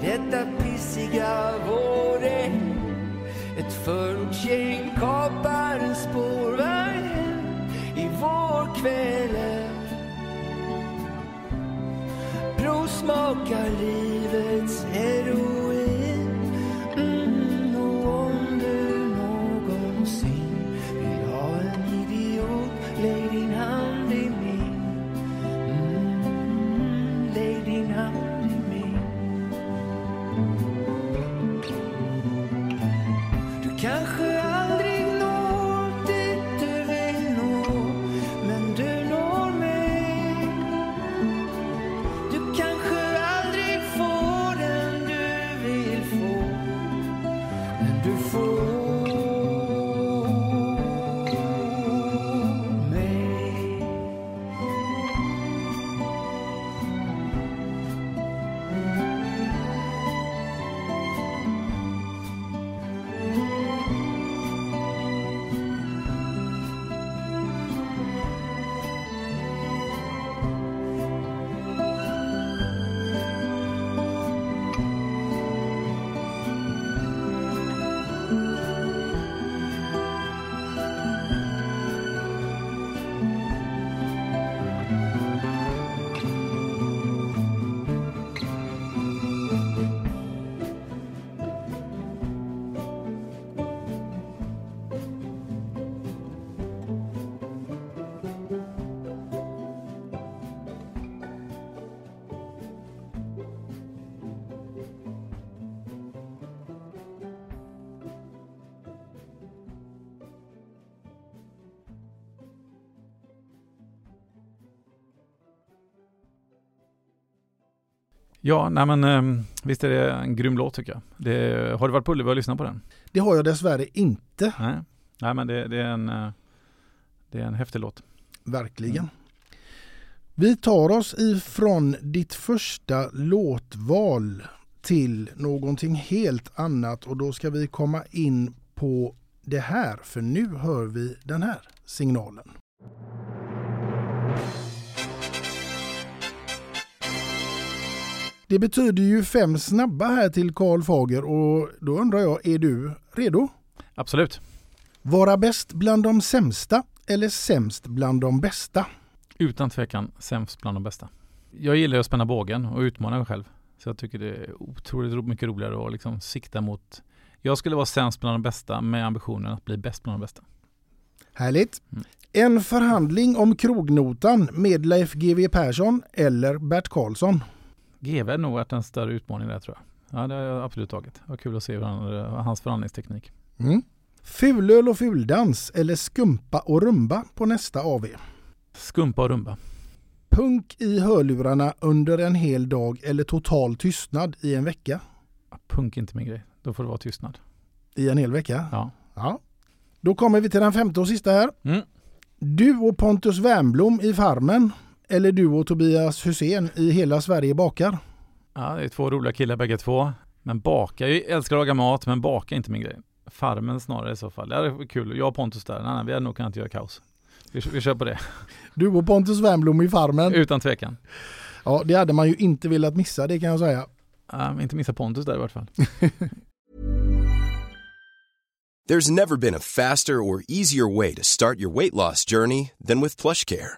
Speaker 4: Detta pissiga vårregn Ett förortsgäng kapar en spårvagn i vårkvällen Provsmakar livets heroin
Speaker 2: Ja, nej men eh, visst är det en grym låt tycker jag. Det, har du varit på Ullevi och lyssnat på den?
Speaker 1: Det har jag dessvärre inte.
Speaker 2: Nej, nej men det, det, är en, eh, det är en häftig låt.
Speaker 1: Verkligen.
Speaker 2: Mm.
Speaker 1: Vi tar oss ifrån ditt första låtval till någonting helt annat och då ska vi komma in på det här för nu hör vi den här signalen. Det betyder ju fem snabba här till Karl Fager och då undrar jag, är du redo?
Speaker 2: Absolut.
Speaker 1: Vara bäst bland de sämsta eller sämst bland de bästa?
Speaker 2: Utan tvekan sämst bland de bästa. Jag gillar att spänna bågen och utmana mig själv. Så jag tycker det är otroligt mycket roligare att liksom sikta mot Jag skulle vara sämst bland de bästa med ambitionen att bli bäst bland de bästa.
Speaker 1: Härligt. En förhandling om krognotan med Leif GW Persson eller Bert Karlsson?
Speaker 2: GV är nog varit en större utmaning där tror jag. Ja det har jag absolut tagit. Det var kul att se han, hans förhandlingsteknik.
Speaker 1: Mm. Fulöl och fuldans eller skumpa och rumba på nästa AV?
Speaker 2: Skumpa och rumba.
Speaker 1: Punk i hörlurarna under en hel dag eller total tystnad i en vecka?
Speaker 2: Punk är inte min grej. Då får det vara tystnad.
Speaker 1: I en hel vecka?
Speaker 2: Ja.
Speaker 1: ja. Då kommer vi till den femte och sista här.
Speaker 2: Mm.
Speaker 1: Du och Pontus Wernbloom i Farmen eller du och Tobias Hussein i Hela Sverige bakar?
Speaker 2: Ja, det är två roliga killar bägge två. Men baka, jag älskar att laga mat men baka är inte min grej. Farmen snarare i så fall. Det är kul. Jag och Pontus där. Nej, nej, vi hade nog kunnat göra kaos. Vi, vi kör på det.
Speaker 1: Du och Pontus Wernbloom i Farmen?
Speaker 2: Utan tvekan.
Speaker 1: Ja, det hade man ju inte velat missa, det kan jag säga.
Speaker 2: Uh, inte missa Pontus där i vart fall.
Speaker 5: There's never been a faster or easier way to start your weight loss journey than with PlushCare.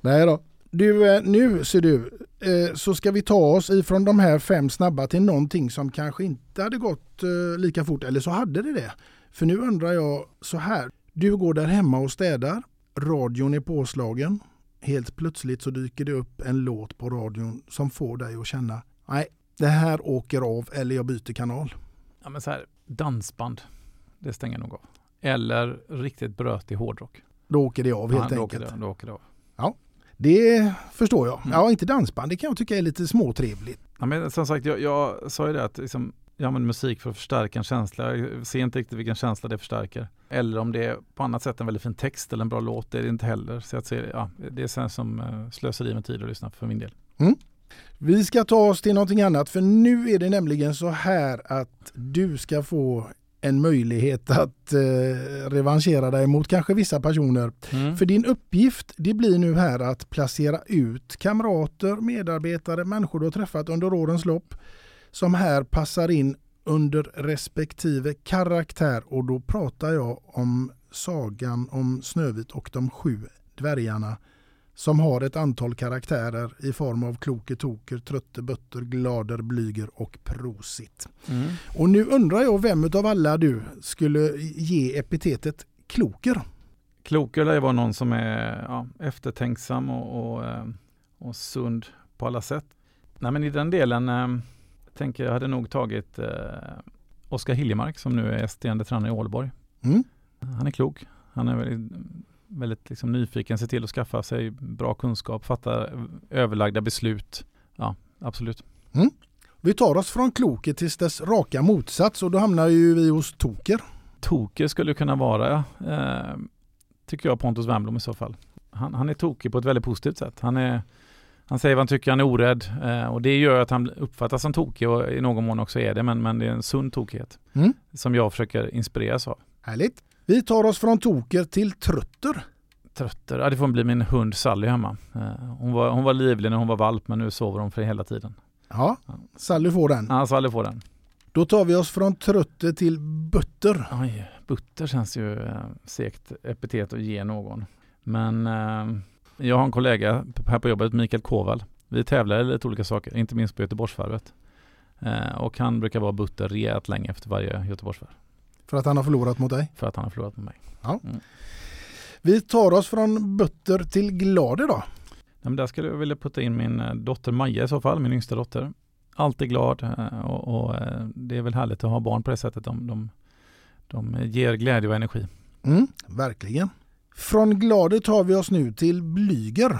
Speaker 1: Nej då. Du, eh, nu ser du, eh, så ska vi ta oss ifrån de här fem snabba till någonting som kanske inte hade gått eh, lika fort, eller så hade det det. För nu undrar jag så här. Du går där hemma och städar, radion är påslagen. Helt plötsligt så dyker det upp en låt på radion som får dig att känna, nej, det här åker av eller jag byter kanal.
Speaker 2: Ja men så här, dansband, det stänger nog av. Eller riktigt brötig hårdrock.
Speaker 1: Då åker det av helt
Speaker 2: ja, då
Speaker 1: enkelt.
Speaker 2: Åker det, då åker det av.
Speaker 1: Ja, det förstår jag.
Speaker 2: Mm.
Speaker 1: Ja, inte dansband, det kan jag tycka är lite småtrevligt.
Speaker 2: Ja, men som sagt, jag, jag sa ju det att liksom, jag använder musik för att förstärka en känsla. Jag ser inte riktigt vilken känsla det förstärker. Eller om det är på annat sätt en väldigt fin text eller en bra låt, det är det inte heller. Så att se, ja, det känns som uh, slöseri med tid att lyssna för min del.
Speaker 1: Mm. Vi ska ta oss till någonting annat för nu är det nämligen så här att du ska få en möjlighet att eh, revanschera dig mot kanske vissa personer.
Speaker 2: Mm.
Speaker 1: För din uppgift det blir nu här att placera ut kamrater, medarbetare, människor du har träffat under årens lopp som här passar in under respektive karaktär och då pratar jag om sagan om Snövit och de sju dvärgarna som har ett antal karaktärer i form av Kloke Toker, Trötte Bötter, Glader, Blyger och Prosit.
Speaker 2: Mm.
Speaker 1: Och nu undrar jag vem av alla du skulle ge epitetet Kloker?
Speaker 2: Kloker lär vara någon som är ja, eftertänksam och, och, eh, och sund på alla sätt. Nej men i den delen, Jag tänker jag hade nog tagit eh, Oskar Hiljemark som nu är assisterande tränare i Ålborg.
Speaker 1: Mm.
Speaker 2: Han är klok. Han är väldigt, väldigt liksom nyfiken, ser till att skaffa sig bra kunskap, fatta överlagda beslut. Ja, absolut.
Speaker 1: Mm. Vi tar oss från kloket till dess raka motsats och då hamnar ju vi hos Toker.
Speaker 2: Toker skulle kunna vara, eh, tycker jag, Pontus Wernbloom i så fall. Han, han är tokig på ett väldigt positivt sätt. Han, är, han säger vad han tycker, han är orädd eh, och det gör att han uppfattas som tokig och i någon mån också är det, men, men det är en sund tokighet
Speaker 1: Mm.
Speaker 2: som jag försöker inspireras av.
Speaker 1: Härligt. Vi tar oss från Toker till Trötter.
Speaker 2: Trötter, ja, det får bli min hund Sally hemma. Eh, hon, var, hon var livlig när hon var valp, men nu sover hon för hela tiden.
Speaker 1: Ja, Sally får den.
Speaker 2: Ja, Sally får den.
Speaker 1: Då tar vi oss från Trötter till Butter.
Speaker 2: Oj, butter känns ju eh, segt epitet att ge någon. Men eh, jag har en kollega här på jobbet, Mikael Koval. Vi tävlar i lite olika saker, inte minst på Göteborgsvarvet. Eh, och han brukar vara butter rejält länge efter varje Göteborgsvarv.
Speaker 1: För att han har förlorat mot dig.
Speaker 2: För att han har förlorat med mig.
Speaker 1: Ja.
Speaker 2: Mm.
Speaker 1: Vi tar oss från Butter till Glad idag.
Speaker 2: Ja, där skulle jag vilja putta in min eh, dotter Maja i så fall, min yngsta dotter. Alltid glad eh, och, och eh, det är väl härligt att ha barn på det sättet. De, de, de ger glädje och energi.
Speaker 1: Mm, verkligen. Från Glade tar vi oss nu till Blyger.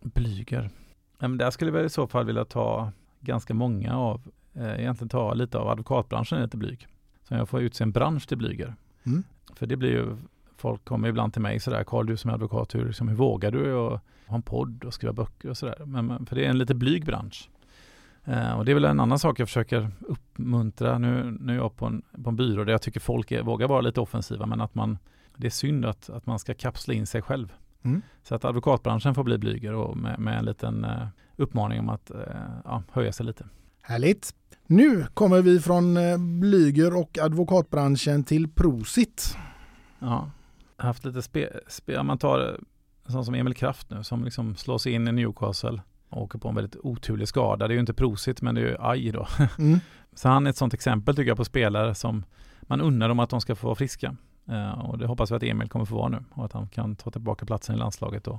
Speaker 2: Blyger. Ja, där skulle jag i så fall vilja ta ganska många av, eh, egentligen ta lite av advokatbranschen lite blyg. Så jag får utse en bransch till Blyger.
Speaker 1: Mm.
Speaker 2: För det blir ju, folk kommer ibland till mig sådär, Karl du som är advokat, hur, liksom, hur vågar du och ha en podd och skriva böcker och sådär. Men, men, för det är en lite blyg bransch. Eh, och det är väl en annan sak jag försöker uppmuntra. Nu, nu är jag på en, på en byrå där jag tycker folk är, vågar vara lite offensiva, men att man, det är synd att, att man ska kapsla in sig själv.
Speaker 1: Mm.
Speaker 2: Så att advokatbranschen får bli blyger och med, med en liten eh, uppmaning om att eh, ja, höja sig lite.
Speaker 1: Härligt. Nu kommer vi från eh, Blyger och advokatbranschen till Prosit.
Speaker 2: Ja, haft lite spe, spe, man tar eh, sån som Emil Kraft nu som liksom slår sig in i Newcastle och åker på en väldigt oturlig skada. Det är ju inte prosit men det är ju aj då.
Speaker 1: Mm.
Speaker 2: Så han är ett sånt exempel tycker jag på spelare som man undrar om att de ska få vara friska. Eh, och det hoppas vi att Emil kommer få vara nu och att han kan ta tillbaka platsen i landslaget och,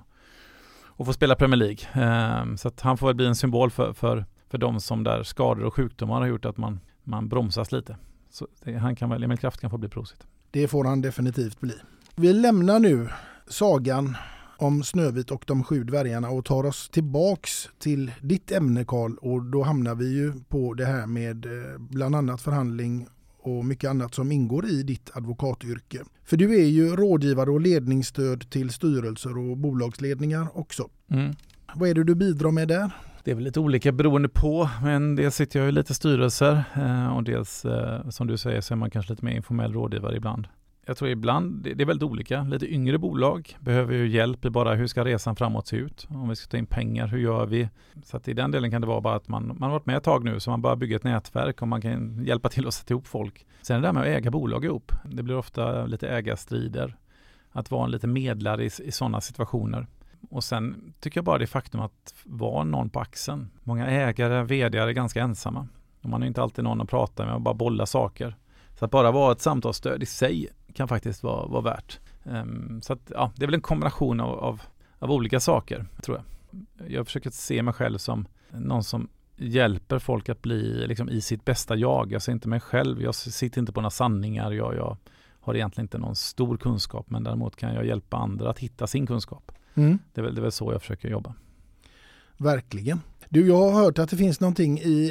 Speaker 2: och få spela Premier League. Eh, så att han får väl bli en symbol för, för, för de som där skador och sjukdomar har gjort att man, man bromsas lite. Så det, han kan väl, Emil Kraft kan få bli prosit.
Speaker 1: Det får han definitivt bli. Vi lämnar nu sagan om Snövit och de sju dvärgarna och tar oss tillbaks till ditt ämne Karl och då hamnar vi ju på det här med eh, bland annat förhandling och mycket annat som ingår i ditt advokatyrke. För du är ju rådgivare och ledningsstöd till styrelser och bolagsledningar också.
Speaker 2: Mm.
Speaker 1: Vad är det du bidrar med där?
Speaker 2: Det är väl lite olika beroende på, men dels sitter jag i lite styrelser eh, och dels eh, som du säger så är man kanske lite mer informell rådgivare ibland. Jag tror ibland, det, det är väldigt olika. Lite yngre bolag behöver ju hjälp i bara hur ska resan framåt se ut? Om vi ska ta in pengar, hur gör vi? Så att i den delen kan det vara bara att man, man har varit med ett tag nu så man bara bygger ett nätverk och man kan hjälpa till att sätta ihop folk. Sen det där med att äga bolag ihop, det blir ofta lite ägarstrider. Att vara en lite medlare i, i sådana situationer. Och sen tycker jag bara det faktum att vara någon på axeln. Många ägare, vd är ganska ensamma. Och man har inte alltid någon att prata med och bara bolla saker. Så att bara vara ett samtalsstöd i sig kan faktiskt vara, vara värt. Um, så att, ja, det är väl en kombination av, av, av, olika saker, tror jag. Jag försöker se mig själv som någon som hjälper folk att bli liksom, i sitt bästa jag. Jag ser inte mig själv, jag sitter inte på några sanningar. Jag, jag har egentligen inte någon stor kunskap, men däremot kan jag hjälpa andra att hitta sin kunskap.
Speaker 1: Mm.
Speaker 2: Det, är väl, det är väl så jag försöker jobba.
Speaker 1: Verkligen. Du, jag har hört att det finns någonting i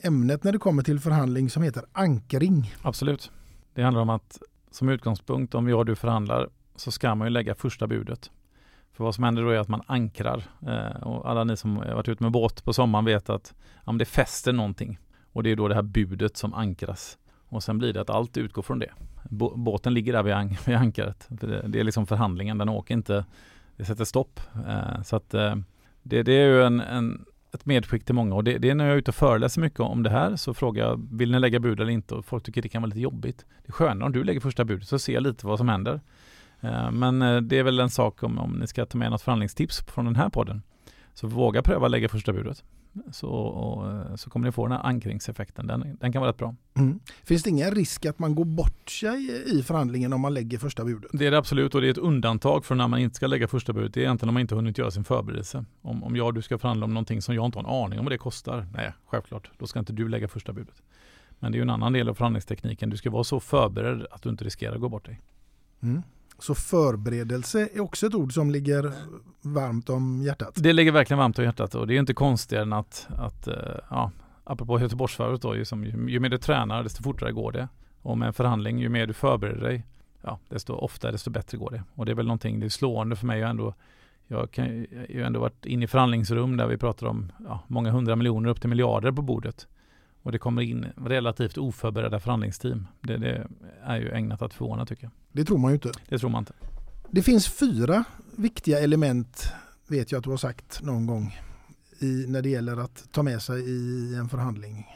Speaker 1: eh, ämnet när det kommer till förhandling som heter ankring.
Speaker 2: Absolut. Det handlar om att som utgångspunkt om jag och du förhandlar så ska man ju lägga första budet. För vad som händer då är att man ankrar eh, och alla ni som har varit ute med båt på sommaren vet att ja, det fäster någonting och det är då det här budet som ankras. Och sen blir det att allt utgår från det. Båten ligger där vid, an vid ankaret. Det, det, är liksom förhandlingen, den åker inte, det sätter stopp. Eh, så att eh, det, det, är ju en, en, ett medskick till många och det, det, är när jag är ute och föreläser mycket om det här så frågar jag, vill ni lägga bud eller inte? Och folk tycker det kan vara lite jobbigt. Det är skönare om du lägger första budet så ser jag lite vad som händer. Eh, men eh, det är väl en sak om, om ni ska ta med något förhandlingstips från den här podden. Så våga pröva lägga första budet så, och, så kommer ni få den här ankringseffekten. Den, den kan vara rätt bra.
Speaker 1: Mm. Finns det ingen risk att man går bort sig i förhandlingen om man lägger första budet?
Speaker 2: Det är det absolut och det är ett undantag för när man inte ska lägga första budet. Det är egentligen om man inte hunnit göra sin förberedelse. Om, om jag och du ska förhandla om någonting som jag inte har en aning om vad det kostar. Nej, självklart. Då ska inte du lägga första budet. Men det är en annan del av förhandlingstekniken. Du ska vara så förberedd att du inte riskerar att gå bort dig.
Speaker 1: Mm. Så förberedelse är också ett ord som ligger varmt om hjärtat?
Speaker 2: Det ligger verkligen varmt om hjärtat och det är inte konstigare än att, att eh, ja, apropå Göteborgsvarvet då, ju, som, ju, ju mer du tränar desto fortare går det. Och med en förhandling, ju mer du förbereder dig, ja, desto oftare, desto bättre går det. Och det är väl någonting, det är slående för mig ändå. Jag har ju ändå varit inne i förhandlingsrum där vi pratar om ja, många hundra miljoner upp till miljarder på bordet. Och det kommer in relativt oförberedda förhandlingsteam. Det, det, är ju ägnat att förvåna tycker jag.
Speaker 1: Det tror man ju inte.
Speaker 2: Det tror man inte.
Speaker 1: Det finns fyra viktiga element, vet jag att du har sagt någon gång, i, när det gäller att ta med sig i en förhandling.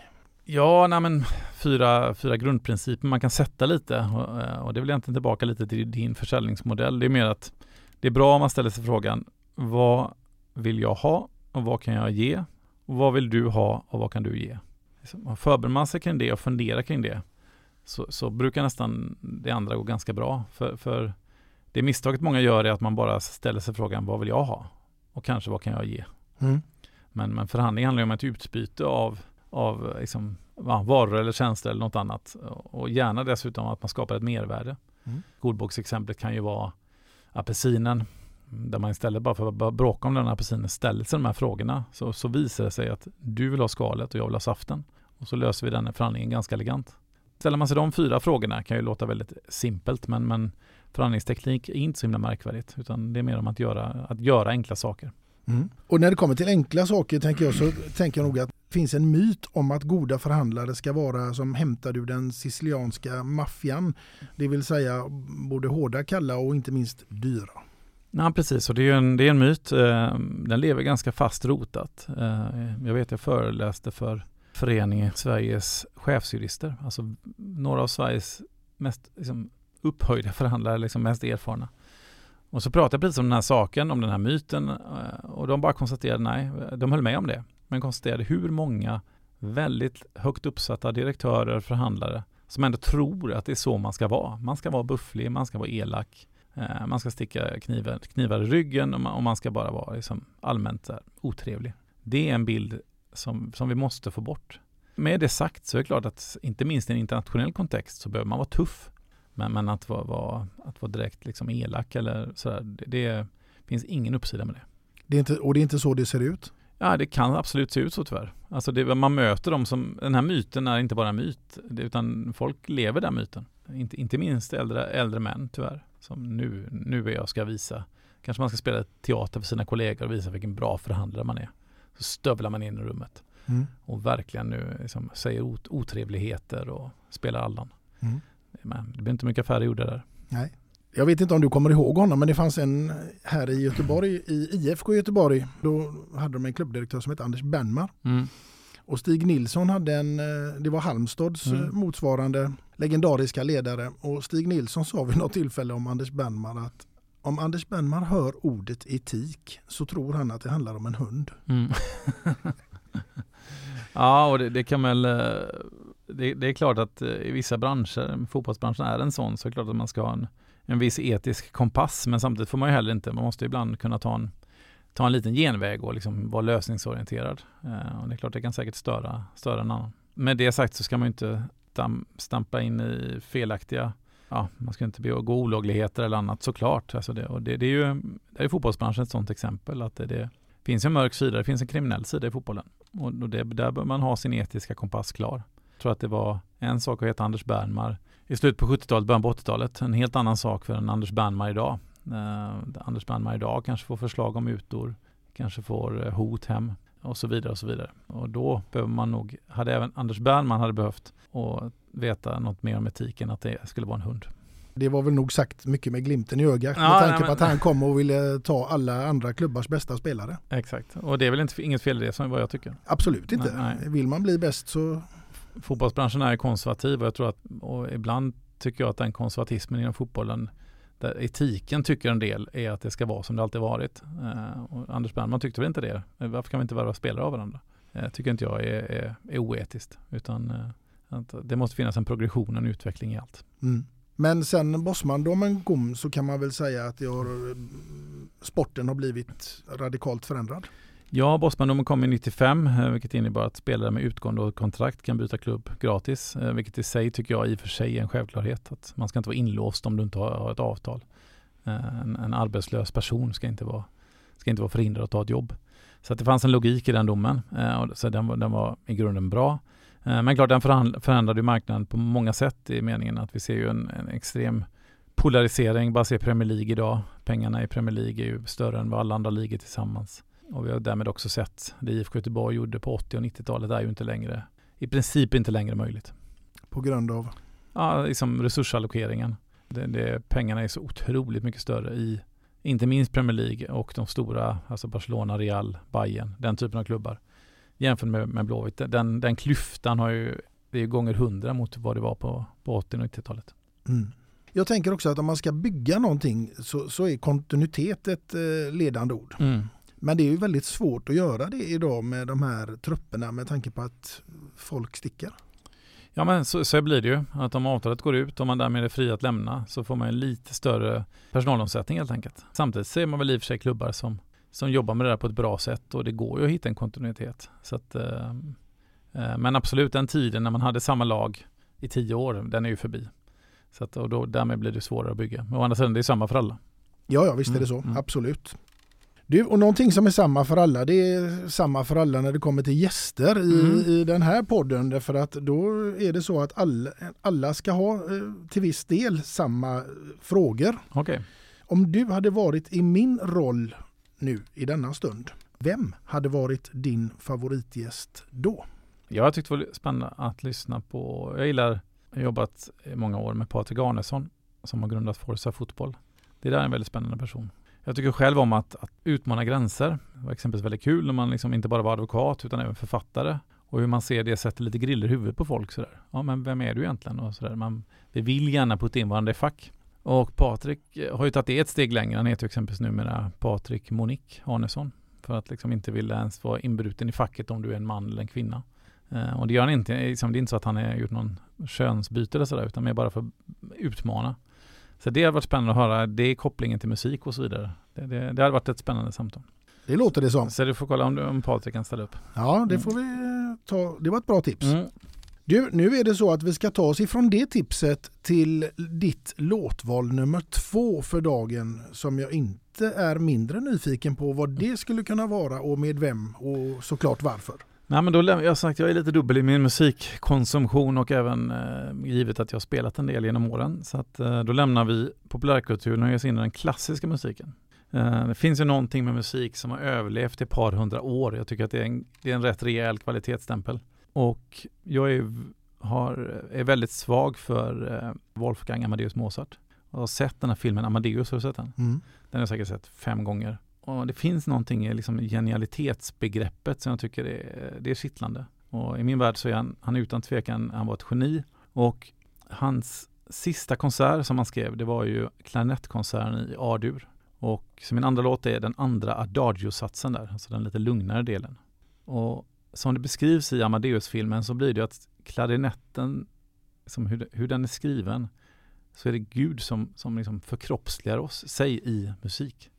Speaker 2: Ja, nej men fyra, fyra grundprinciper man kan sätta lite och, eh, och det vill egentligen tillbaka lite till din försäljningsmodell. Det är mer att det är bra om man ställer sig frågan vad vill jag ha och vad kan jag ge? Och vad vill du ha och vad kan du ge? Liksom, förbereder man sig kring det och funderar kring det så, så brukar nästan det andra gå ganska bra. För, för det misstaget många gör är att man bara ställer sig frågan vad vill jag ha? Och kanske vad kan jag ge?
Speaker 1: Mm.
Speaker 2: Men, men förhandling handlar ju om ett utbyte av, av liksom, varor eller tjänster eller något annat. Och gärna dessutom att man skapar ett mervärde.
Speaker 1: Mm.
Speaker 2: Godboksexemplet kan ju vara apelsinen. Där man istället bara för att bråka om den här apelsinen ställer sig de här frågorna. Så, så visar det sig att du vill ha skalet och jag vill ha saften. Och så löser vi den förhandlingen ganska elegant. Ställer man sig de fyra frågorna kan ju låta väldigt simpelt men, men förhandlingsteknik är inte så himla märkvärdigt utan det är mer om att göra, att göra enkla saker.
Speaker 1: Mm. Och när det kommer till enkla saker tänker jag så tänker jag nog att det finns en myt om att goda förhandlare ska vara som hämtade ur den sicilianska maffian. Det vill säga både hårda, kalla och inte minst dyra.
Speaker 2: Nej, precis, och det är en, det är en myt. Eh, den lever ganska fast rotat. Eh, jag vet jag föreläste för föreningen Sveriges chefsjurister, alltså några av Sveriges mest liksom, upphöjda förhandlare, liksom mest erfarna. Och så pratade jag precis om den här saken, om den här myten eh, och de bara konstaterade nej, de höll med om det, men konstaterade hur många väldigt högt uppsatta direktörer, förhandlare som ändå tror att det är så man ska vara. Man ska vara bufflig, man ska vara elak, eh, man ska sticka knivar, knivar i ryggen och man, och man ska bara vara liksom allmänt otrevlig. Det är en bild som, som vi måste få bort. Med det sagt så är det klart att inte minst i en internationell kontext så behöver man vara tuff. Men, men att, vara, vara, att vara direkt liksom elak eller sådär, det, det finns ingen uppsida med det.
Speaker 1: det är inte, och det är inte så det ser ut?
Speaker 2: Ja, det kan absolut se ut så tyvärr. Alltså det, man möter dem som, den här myten är inte bara en myt, utan folk lever den myten. Inte, inte minst äldre, äldre män tyvärr, som nu, nu är jag ska visa, kanske man ska spela teater för sina kollegor och visa vilken bra förhandlare man är. Så stövlar man in i rummet
Speaker 1: mm.
Speaker 2: och verkligen nu liksom säger ot otrevligheter och spelar Allan.
Speaker 1: Mm.
Speaker 2: Men det blir inte mycket affärer gjorda där.
Speaker 1: Nej. Jag vet inte om du kommer ihåg honom men det fanns en här i Göteborg, i IFK Göteborg. Då hade de en klubbdirektör som hette Anders Bernmar.
Speaker 2: Mm.
Speaker 1: Och Stig Nilsson hade en, det var Halmstads
Speaker 2: Mm.
Speaker 1: motsvarande legendariska ledare. Och Stig Nilsson sa vid något tillfälle om Anders Bernmar att om Anders Bernmar hör ordet etik så tror han att det handlar om en hund.
Speaker 2: Mm. ja, och det, det kan väl eh, det, det, är klart att eh, i vissa branscher, fotbollsbranschen är en sån, så är det klart att man ska ha en, en viss etisk kompass. Men samtidigt får man ju heller inte, man måste ibland kunna ta en, ta en liten genväg och liksom vara lösningsorienterad. Eh, och det är klart det kan säkert störa, störa en annan. Med det sagt så ska man ju inte stampa in i felaktiga ja, man ska inte begå olagligheter eller annat såklart. Alltså det, och det, det är ju det är fotbollsbranschen ett sådant exempel. att det, det finns en mörk sida, det finns en kriminell sida i fotbollen. Och, och det, där bör man ha sin etiska kompass klar. Jag tror att det var en sak att heta Anders Bernmar i slutet på 70-talet, början på 80-talet. En helt annan sak för en Anders Bernmar idag. Eh, Anders Bernmar idag kanske får förslag om mutor, kanske får eh, hot hem och så vidare och så vidare. Och då behöver man nog, hade även Anders Bernman hade behövt och veta något mer om etiken att det skulle vara en hund.
Speaker 1: Det var väl nog sagt mycket med glimten i ögat
Speaker 2: Ja,
Speaker 1: med tanke
Speaker 2: nej,
Speaker 1: på
Speaker 2: men-
Speaker 1: att han kom och ville ta alla andra klubbars bästa spelare.
Speaker 2: Exakt, och det är väl inte, inget fel i det som vad jag tycker.
Speaker 1: Absolut inte.
Speaker 2: Nej, nej.
Speaker 1: Vill man bli bäst så...
Speaker 2: Fotbollsbranschen är konservativ och jag tror att, och ibland tycker jag att den konservatismen inom fotbollen där eh, etiken tycker en del är att det ska vara som det alltid varit. Eh, och Anders Bernman tyckte väl inte det. Eh, varför kan vi inte värva spelare av varandra? eh, tycker inte jag är, är, är oetiskt. Utan eh, att det måste finnas en progression, en utveckling i allt.
Speaker 1: Mm. Men sen Bosman, då man kom så kan man väl säga att har, eh, sporten har blivit radikalt förändrad.
Speaker 2: Ja, Bosmandomen kom i 95, eh, vilket innebar att spelare med utgående kontrakt kan byta klubb gratis, eh, vilket i sig tycker jag i och för sig är en självklarhet. Att man ska inte vara inlåst om du inte har ett avtal. Eh, en, en arbetslös person ska inte, vara, ska inte vara förhindrad att ta ett jobb. Så att det fanns en logik i den domen, så den var, den var i grunden bra. Men klart, den förändrade marknaden på många sätt i meningen att vi ser ju en, en extrem polarisering. Bara se Premier League idag. Pengarna i Premier League är ju större än vad alla andra ligor tillsammans. Och vi har därmed också sett det IFK Göteborg gjorde på 80 och 90-talet är ju inte längre, i princip inte längre möjligt.
Speaker 1: På grund av?
Speaker 2: Ja, liksom resursallokeringen. Det, det, pengarna är så otroligt mycket större i, inte minst Premier League och de stora, alltså Barcelona, Real, Bayern, den typen av klubbar. Jämfört med, med Blåvitt. Den, den klyftan har ju, det är gånger hundra mot vad det var på, på 80 och 90-talet.
Speaker 1: Mm. Jag tänker också att om man ska bygga någonting så, så är kontinuitet ett eh, ledande ord. Mm. Men det är ju väldigt svårt att göra det idag med de här trupperna med tanke på att folk sticker.
Speaker 2: Ja men så, så blir det ju. Att om avtalet går ut och man därmed är fri att lämna så får man en lite större personalomsättning helt enkelt. Samtidigt ser man väl i och för sig klubbar som, som jobbar med det där på ett bra sätt och det går ju att hitta en kontinuitet. Så att, eh, eh men absolut den tiden när man hade samma lag i tio år, den är ju förbi. Så att, och då, därmed blir det svårare att bygga. Men å andra sidan, det är samma för alla.
Speaker 1: Ja, ja visst är det så. Mm. Absolut. Du, och någonting som är samma för alla, det är samma för alla när det kommer till gäster i, mm. i den här podden. Därför att då är det så att alla, alla ska ha eh, till viss del samma frågor.
Speaker 2: Okay.
Speaker 1: Om du hade varit i min roll nu i denna stund, vem hade varit din favoritgäst då?
Speaker 2: Jag tyckte det var spännande att lyssna på, jag gillar, jag har jobbat i många år med Patrik Arnesson som har grundat Forza Fotboll. Det där är en väldigt spännande person. Jag tycker själv om att, att utmana gränser. Det var exempelvis väldigt kul när man liksom inte bara var advokat utan även författare. Och hur man ser det sätter lite griller i huvudet på folk sådär. Ja men vem är du egentligen? Och sådär. Man, vi vill gärna putta in varandra i fack. Och Patrik eh, har ju tagit det ett steg längre. Han heter ju exempelvis numera Patrik Monik Arnesson. För att liksom inte vilja ens vara inbruten i facket om du är en man eller en kvinna. Eh, och det gör han inte. Liksom, det är inte så att han har gjort någon könsbyte eller sådär utan mer bara för att utmana. Så det har varit spännande att höra. Det är kopplingen till musik och så vidare. Det, det, det har varit ett spännande samtal.
Speaker 1: Det låter det som.
Speaker 2: Så du får kolla om, om Patrik kan ställa upp.
Speaker 1: Ja, det mm. får vi ta. Det var ett bra tips. Mm. Du, nu är det så att vi ska ta oss ifrån det tipset till ditt låtval nummer två för dagen som jag inte är mindre nyfiken på vad det skulle kunna vara och med vem och såklart varför.
Speaker 2: Nej men då, jag sagt, jag är lite dubbel i min musikkonsumtion och även eh, givet att jag har spelat en del genom åren. Så att eh, då lämnar vi populärkulturen och ger oss in i den klassiska musiken. Eh, det finns ju någonting med musik som har överlevt i ett par hundra år. Jag tycker att det är en, det är en rätt rejäl kvalitetsstämpel. Och jag är, har, är väldigt svag för eh, Wolfgang Amadeus Mozart. Jag har sett den här filmen Amadeus, har du sett den? Mm. Den har jag säkert sett fem gånger. Och det finns någonting i liksom genialitetsbegreppet som jag tycker är, det är kittlande. Och i min värld så är han, han utan tvekan, han var ett geni. Och hans sista konsert som han skrev, det var ju klarinettkonserten i A-dur. Och så min andra låt är den andra Adagio-satsen där, alltså den lite lugnare delen. Och som det beskrivs i Amadeus-filmen så blir det att klarinetten, som hur, hur den är skriven, så är det Gud som, som liksom förkroppsligar oss, sig i musik.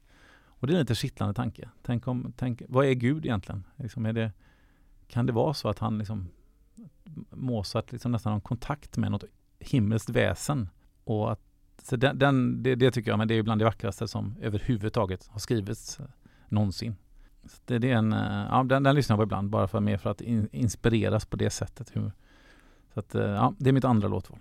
Speaker 2: Och det är en lite kittlande tanke. Tänk om, tänk, vad är Gud egentligen? Liksom är det, kan det vara så att han liksom Mozart liksom nästan har kontakt med något himmelskt väsen och att så den, den det, det, tycker jag, men det är bland det vackraste som överhuvudtaget har skrivits eh, någonsin. Så det, det är en, eh, ja, den, den lyssnar jag på ibland bara för mer för att in, inspireras på det sättet. Hur, så att, eh, ja, det är mitt andra låtval.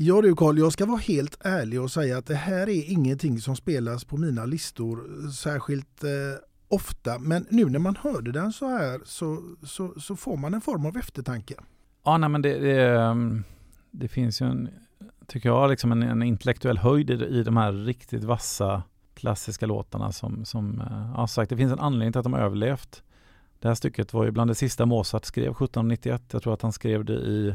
Speaker 1: Ja du Karl, jag ska vara helt ärlig och säga att det här är ingenting som spelas på mina listor eh, särskilt eh, ofta. Men nu när man hörde den så här så, så, så får man en form av eftertanke.
Speaker 2: Ja, nej, men det, det, ehm, det finns ju en, tycker jag, liksom en, en intellektuell höjd i, i de här riktigt vassa klassiska låtarna som, som eh, ja, sagt, det finns en anledning till att de har överlevt. Det här stycket var ju bland det sista Mozart skrev 1791. Jag tror att han skrev det i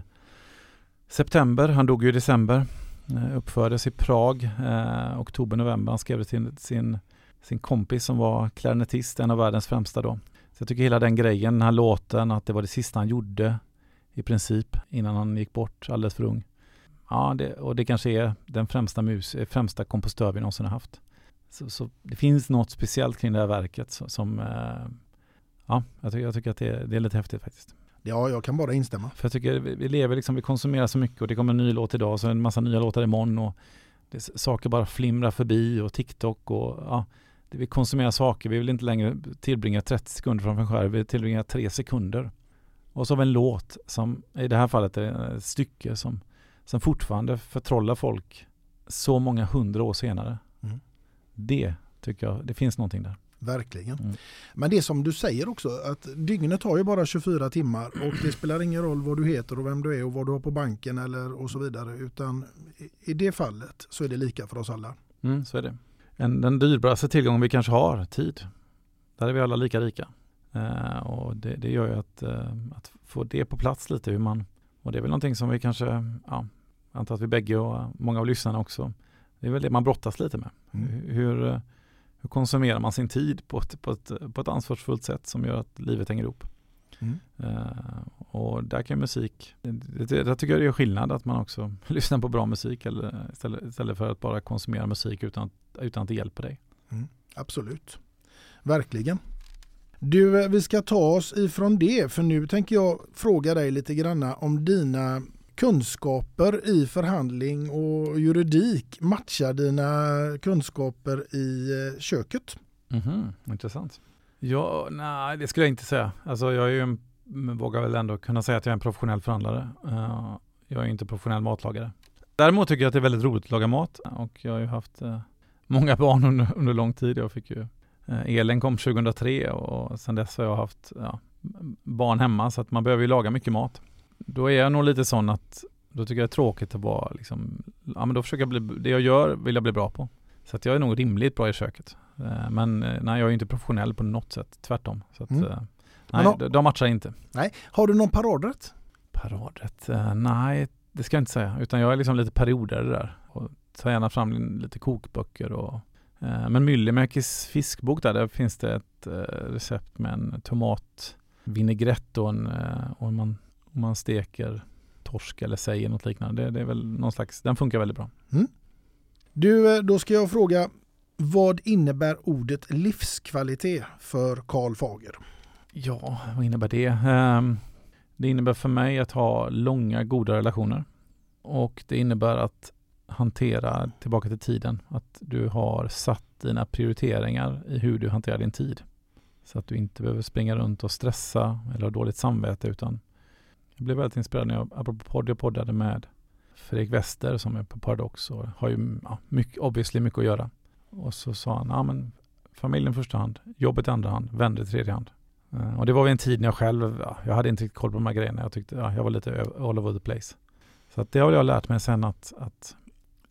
Speaker 2: september. Han dog ju i december. Eh, uppfördes i Prag, eh, oktober-november. Han skrev det till sin, sin kompis som var klarinettist, en av världens främsta då. Så jag tycker hela den grejen, den här låten, att det var det sista han gjorde i princip innan han gick bort alldeles för ung. Ja, det, och det kanske är den främsta, mus, främsta kompositör vi någonsin har haft. Så, så, det finns något speciellt kring det här verket som, som eh, ja, jag tycker, jag tycker att det, det, är lite häftigt faktiskt.
Speaker 1: Ja, jag kan bara instämma.
Speaker 2: För jag tycker vi, lever liksom, vi konsumerar så mycket och det kommer en ny låt idag, så en massa nya låtar imorgon och det, saker bara flimrar förbi och TikTok och ja, det, vi konsumerar saker. Vi vill inte längre tillbringa 30 sekunder framför en skärm, vi vill tillbringa 3 sekunder. Och så har vi en låt som i det här fallet är ett stycke som, som fortfarande förtrollar folk så många hundra år senare. Mm. Det tycker jag, det finns någonting där.
Speaker 1: Verkligen. Mm. Men det som du säger också att dygnet har ju bara 24 timmar och det spelar ingen roll vad du heter och vem du är och vad du har på banken eller och så vidare. Utan i det fallet så är det lika för oss alla.
Speaker 2: Mm, så är det. En, den dyrbaraste tillgången vi kanske har, tid. Där är vi alla lika rika. Uh, och det, det, gör ju att, uh, att få det på plats lite hur man, och det är väl någonting som vi kanske, ja, antar att vi bägge och många av lyssnarna också, det är väl det man brottas lite med. Mm. Hur, uh, hur konsumerar man sin tid på ett, på ett, på ett ansvarsfullt sätt som gör att livet hänger ihop. Mm. Uh, och där kan musik, det, det, jag tycker det gör skillnad att man också lyssnar på bra musik eller, istället, istället för att bara konsumera musik utan, utan att det hjälper dig.
Speaker 1: Mm. Absolut, verkligen. Du, vi ska ta oss ifrån det för nu tänker jag fråga dig lite granna om dina kunskaper i förhandling och juridik matchar dina kunskaper i eh, köket?
Speaker 2: Mm -hmm, intressant. Ja, nej, det skulle jag inte säga. Alltså jag är ju en, vågar väl ändå kunna säga att jag är en professionell förhandlare. Uh, jag är inte professionell matlagare. Däremot tycker jag att det är väldigt roligt att laga mat och jag har ju haft uh, många barn under, under lång tid. Jag fick ju, uh, Elin kom 2003 och sedan dess har jag haft ja, barn hemma så att man behöver ju laga mycket mat då är jag nog lite sån att då tycker jag det är tråkigt att vara liksom, ja men då försöker jag bli, det jag gör vill jag bli bra på. Så att jag är nog rimligt bra i köket. Eh, men eh, nej, jag är inte professionell på något sätt, tvärtom. Så att, mm. Eh, nej, har, de matchar inte.
Speaker 1: Nej, har du någon paradrätt?
Speaker 2: Paradrätt? Nej, det ska jag inte säga. Utan jag är liksom lite perioder där. Och tar gärna fram lite kokböcker och men Myllymäkis fiskbok där, där finns det ett recept med en tomatvinägrett och en, och man om man steker torsk eller sej något liknande. Det, det, är väl någon slags, den funkar väldigt bra. Mm.
Speaker 1: Du, eh, då ska jag fråga, vad innebär ordet livskvalitet för Karl Fager?
Speaker 2: Ja, vad innebär det? Um, det innebär för mig att ha långa goda relationer. Och det innebär att hantera, tillbaka till tiden, att du har satt dina prioriteringar i hur du hanterar din tid. Så att du inte behöver springa runt och stressa eller ha dåligt samvete utan jag blev väldigt inspirerad när jag, apropå podd, jag poddade med Fredrik Wester som är på Paradox och har ju ja, mycket, obviously mycket att göra. Och så sa han, ja men familjen första hand, jobbet andra hand, vänner tredje hand. Uh, och det var vid en tid när jag själv, ja, jag hade inte riktigt koll på de här grejerna. Jag tyckte, ja, jag var lite all over the place. Så att det har jag lärt mig sen att, att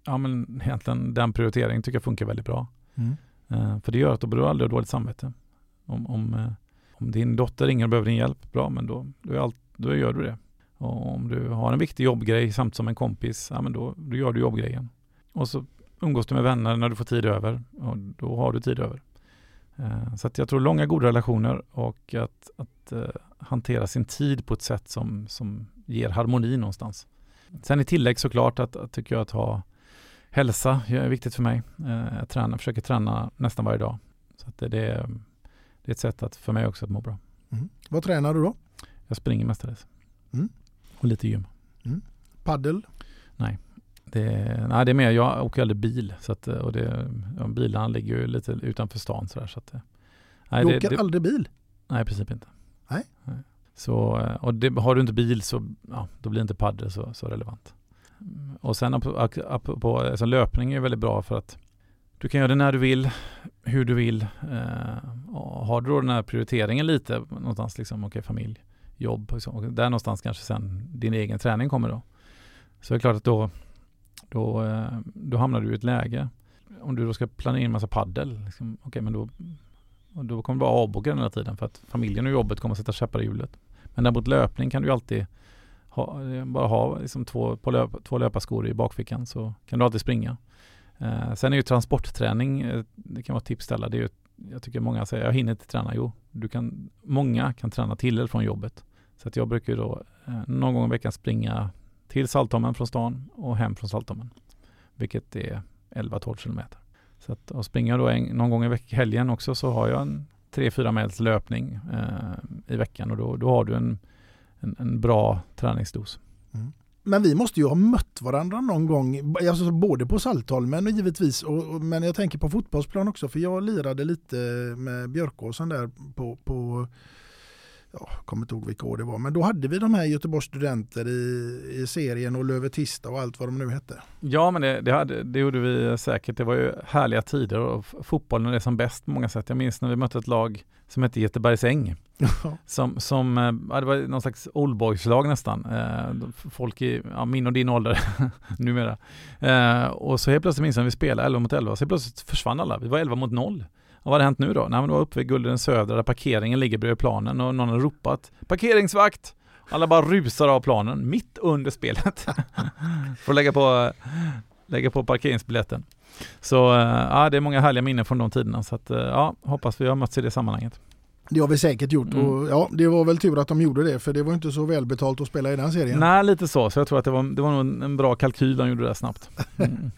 Speaker 2: ja men egentligen den prioriteringen tycker jag funkar väldigt bra. Mm. Uh, för det gör att då behöver du aldrig ha dåligt samvete. Om, om, uh, om din dotter ringer och behöver din hjälp, bra men då, då är allt då gör du det. Och om du har en viktig jobbgrej samt som en kompis, ja men då, då gör du jobbgrejen. Och så umgås du med vänner när du får tid över och då har du tid över. Eh, så att jag tror långa goda relationer och att, att uh, hantera sin tid på ett sätt som, som ger harmoni någonstans. Sen i tillägg såklart att, att tycker jag att ha hälsa är viktigt för mig. Uh, jag tränar, försöker träna nästan varje dag. Så att det, det, är, det är ett sätt att, för mig också att må bra.
Speaker 1: Mm. Vad tränar du då?
Speaker 2: Jag springer mestadels. Mm. Och lite gym.
Speaker 1: Mm. Paddel?
Speaker 2: Nej. Det, nej, det är mer, jag åker aldrig bil. Så att, och det, ja, bilarna ligger ju lite utanför stan sådär. Så att,
Speaker 1: nej, du åker det, aldrig bil?
Speaker 2: Nej, i princip inte.
Speaker 1: Nej. nej.
Speaker 2: Så, och det, har du inte bil så ja, då blir inte paddel så, så relevant. Och sen på, alltså löpning är väldigt bra för att du kan göra det när du vill, hur du vill. Eh, har du då den här prioriteringen lite någonstans, liksom, okej okay, familj, jobb, och där någonstans kanske sen din egen träning kommer då. Så det är klart att då, då, eh, då hamnar du i ett läge. Om du då ska planera in massa paddel, liksom, okay, men då, då kommer du vara avboka den hela tiden för att familjen och jobbet kommer att sätta käppar i hjulet. Men däremot löpning kan du alltid ha, eh, bara ha liksom två, på löp, två löparskor i bakfickan så kan du alltid springa. Eh, sen är ju transportträning, eh, det kan vara ett tips ställa. Det är ju, jag tycker många säger, jag hinner inte träna. Jo, du kan, många kan träna till eller från jobbet. Så att jag brukar då eh, någon gång i veckan springa till Saltholmen från stan och hem från Saltholmen. Vilket är 11-12 kilometer. Så att och springer jag då en, någon gång i veck, helgen också så har jag en 3-4 mils löpning eh, i veckan och då, då har du en, en, en bra träningsdos.
Speaker 1: Mm. Men vi måste ju ha mött varandra någon gång, alltså både på Saltholmen och givetvis, och, men jag tänker på fotbollsplan också för jag lirade lite med Björkåsen där på, på jag kommer inte ihåg vilka år det var, men då hade vi de här Göteborgs studenter i, i serien och Lövetista och allt vad de nu hette.
Speaker 2: Ja, men det, det, hade, det gjorde vi säkert. Det var ju härliga tider och fotbollen är som bäst på många sätt. Jag minns när vi mötte ett lag som hette Göteborgsäng. som, som eh, ja, det var någon slags oldboys-lag nästan. Eh, folk i ja, min och din ålder numera. Eh, och så helt plötsligt minns jag när vi spelade 11 mot 11, så helt plötsligt försvann alla. Vi var 11 mot 0. Och vad hade hänt nu då? Nej men det var uppe vid Gullren Södra där parkeringen ligger bredvid planen och någon har ropat Parkeringsvakt! Alla bara rusar av planen mitt under spelet. För att lägga på, lägga på parkeringsbiljetten. Så eh, ja, det är många härliga minnen från de tiderna. Så att, eh, ja, hoppas vi har mötts i det sammanhanget.
Speaker 1: Det har vi säkert gjort mm. och ja, det var väl tur att de gjorde det för det var inte så välbetalt att spela i den serien.
Speaker 2: Nej, lite så. Så jag tror att det var, det var nog en bra kalkyl de gjorde det snabbt.
Speaker 1: Mm.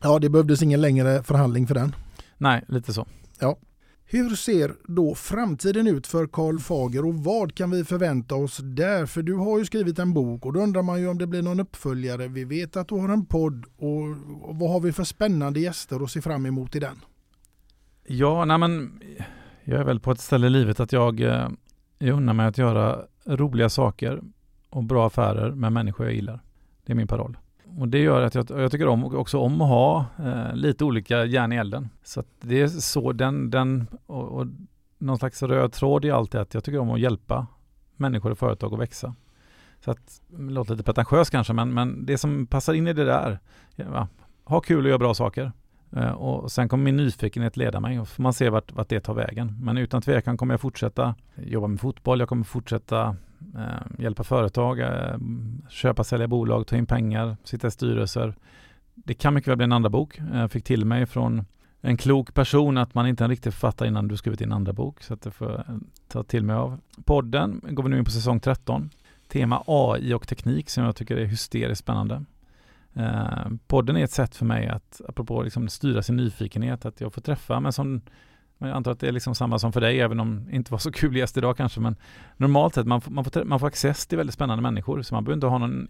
Speaker 1: ja, det behövdes ingen längre förhandling för den.
Speaker 2: Nej, lite så.
Speaker 1: Ja. Hur ser då framtiden ut för Karl Fager och vad kan vi förvänta oss där? För du har ju skrivit en bok och då undrar man ju om det blir någon uppföljare. Vi vet att du har en podd och vad har vi för spännande gäster att se fram emot i den?
Speaker 2: Ja, nej men jag är väl på ett ställe i livet att jag, eh, jag unnar mig att göra roliga saker och bra affärer med människor jag gillar. Det är min paroll. Och det gör att jag, jag tycker om, också om att ha eh, lite olika järn i elden. Så att det är så den, den och, och någon slags röd tråd i allt det att jag tycker om att hjälpa människor och företag att växa. Så att, det låter lite pretentiöst kanske, men, men det som passar in i det där, ja, ha kul och göra bra saker. Eh, och sen kommer min nyfikenhet leda mig och man ser vart, vart det tar vägen. Men utan tvekan kommer jag fortsätta jobba med fotboll, jag kommer fortsätta eh, hjälpa företag, eh, köpa, sälja bolag, ta in pengar, sitta i styrelser. Det kan mycket väl bli en andra bok. Eh, jag fick till mig från en klok person att man inte är en riktig författare innan du skrivit din andra bok. Så att det får jag ta till mig av. Podden går vi nu in på säsong 13. Tema AI och teknik som jag tycker är hysteriskt spännande. Eh, podden är ett sätt för mig att, apropå liksom styra sin nyfikenhet, att jag får träffa, men som jag antar att det är liksom samma som för dig, även om det inte var så kul gäst idag kanske, men normalt sett, man, man, får, man får access till väldigt spännande människor, så man behöver inte ha någon,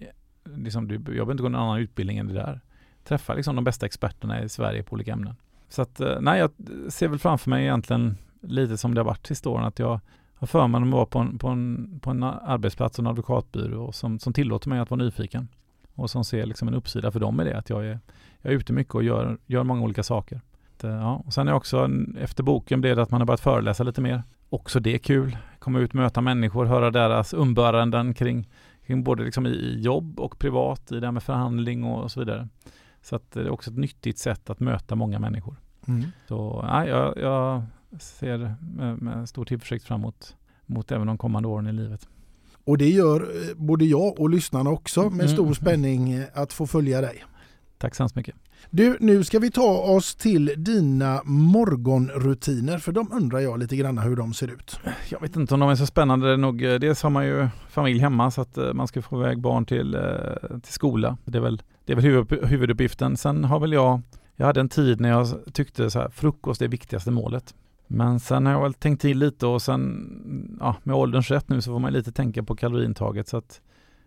Speaker 2: liksom, jag behöver inte gå någon annan utbildning än det där. Träffa liksom de bästa experterna i Sverige på olika ämnen. Så att, eh, nej, jag ser väl framför mig egentligen lite som det har varit sista åren, att jag har förmånen att vara på en, på en, på en arbetsplats och en advokatbyrå som, som tillåter mig att vara nyfiken och som ser liksom en uppsida för dem i det, att jag är, jag är ute mycket och gör, gör många olika saker. Eh, ja. Och sen är också efter boken blev det att man har börjat föreläsa lite mer. Också det är kul. Komma ut, möta människor, höra deras umbäranden kring, kring både liksom i jobb och privat, i det här med förhandling och så vidare. Så att det är också ett nyttigt sätt att möta många människor. Mm. Så ja, jag, jag ser med, med stor tillförsikt fram emot mot även de kommande åren i livet.
Speaker 1: Och det gör eh, både jag och lyssnarna också med mm. stor spänning eh, att få följa dig.
Speaker 2: Tack så hemskt mycket.
Speaker 1: Du, nu ska vi ta oss till dina morgonrutiner för de undrar jag lite grann hur de ser ut.
Speaker 2: Jag vet inte om de är så spännande. Nog, eh, dels har man ju familj hemma så att eh, man ska få iväg barn till, eh, till skola. Det är väl, det är väl huvud, huvuduppgiften. Sen har väl jag, jag hade en tid när jag tyckte så här, frukost är viktigaste målet. Men sen har jag väl tänkt till lite och sen, ja, med ålderns rätt nu så får man lite tänka på kaloriintaget så att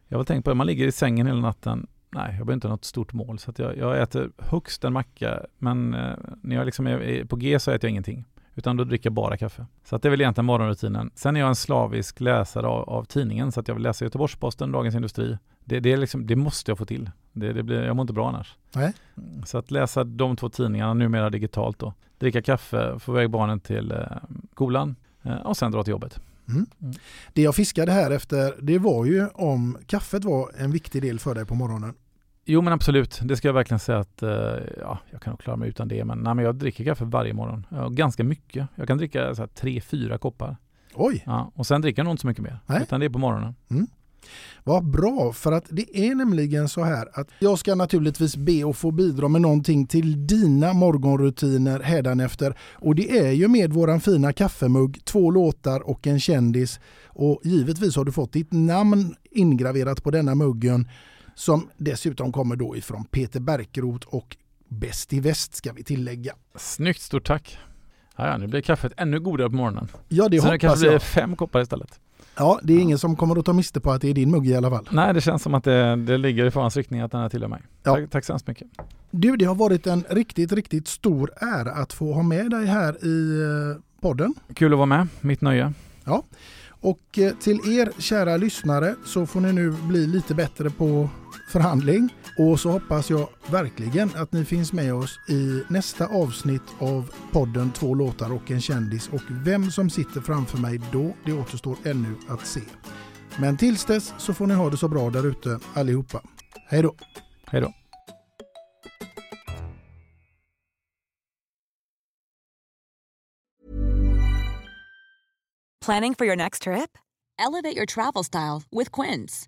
Speaker 2: jag har väl tänkt på det, man ligger i sängen hela natten, nej jag behöver inte något stort mål så jag, jag äter högst en macka men eh, när jag liksom är på G så äter jag ingenting. Utan då dricker jag bara kaffe. Så att det är väl egentligen morgonrutinen. Sen är jag en slavisk läsare av, av tidningen så att jag vill läsa Göteborgs-Posten, Dagens Industri, Det, det, är liksom, det måste jag få till. Det, det blir, jag mår inte bra annars.
Speaker 1: Nej.
Speaker 2: Så att läsa de två tidningarna, numera digitalt då. Dricka kaffe, få iväg barnen till eh, skolan eh, och sen dra till jobbet.
Speaker 1: Mm. Det jag fiskade här efter, det var ju om kaffet var en viktig del för dig på morgonen.
Speaker 2: Jo men absolut, det ska jag verkligen säga att eh, ja, jag kan nog klara mig utan det. Men, nej, men jag dricker kaffe varje morgon. Ja, ganska mycket. Jag kan dricka så här, tre, fyra koppar.
Speaker 1: Oj!
Speaker 2: Ja, och sen dricker jag nog inte så mycket mer.
Speaker 1: Nej.
Speaker 2: Utan det är på morgonen.
Speaker 1: Mm. Vad bra, för att det är nämligen så här att jag ska naturligtvis be att få bidra med någonting till dina morgonrutiner hädanefter. Och det är ju med våran fina kaffemugg, två låtar och en kändis. Och givetvis har du fått ditt namn ingraverat på denna muggen som dessutom kommer då ifrån Peter Bärkroth och Bäst i väst ska vi tillägga.
Speaker 2: Snyggt, stort tack. Ja, ja, nu blir kaffet ännu godare på morgonen.
Speaker 1: Ja, det
Speaker 2: Så det
Speaker 1: hoppas
Speaker 2: kanske blir
Speaker 1: jag.
Speaker 2: fem koppar istället.
Speaker 1: Ja, det är ingen som kommer att ta miste på att det är din mugg i alla fall.
Speaker 2: Nej, det känns som att det, det ligger i farans riktning att den här tillhör mig.
Speaker 1: Ja.
Speaker 2: Tack, tack så hemskt mycket.
Speaker 1: Du, det har varit en riktigt, riktigt stor ära att få ha med dig här i eh, podden.
Speaker 2: Kul att vara med, mitt nöje.
Speaker 1: Ja. Och eh, till er kära lyssnare så får ni nu bli lite bättre på förhandling. Och så hoppas jag verkligen att ni finns med oss i nästa avsnitt av podden Två låtar och en kändis. Och vem som sitter framför mig då, det återstår ännu att se. Men tills dess så får ni ha det så bra där ute allihopa. Hej då!
Speaker 2: Hej då!
Speaker 6: Planning for your next trip? Elevate your travel style with Quince.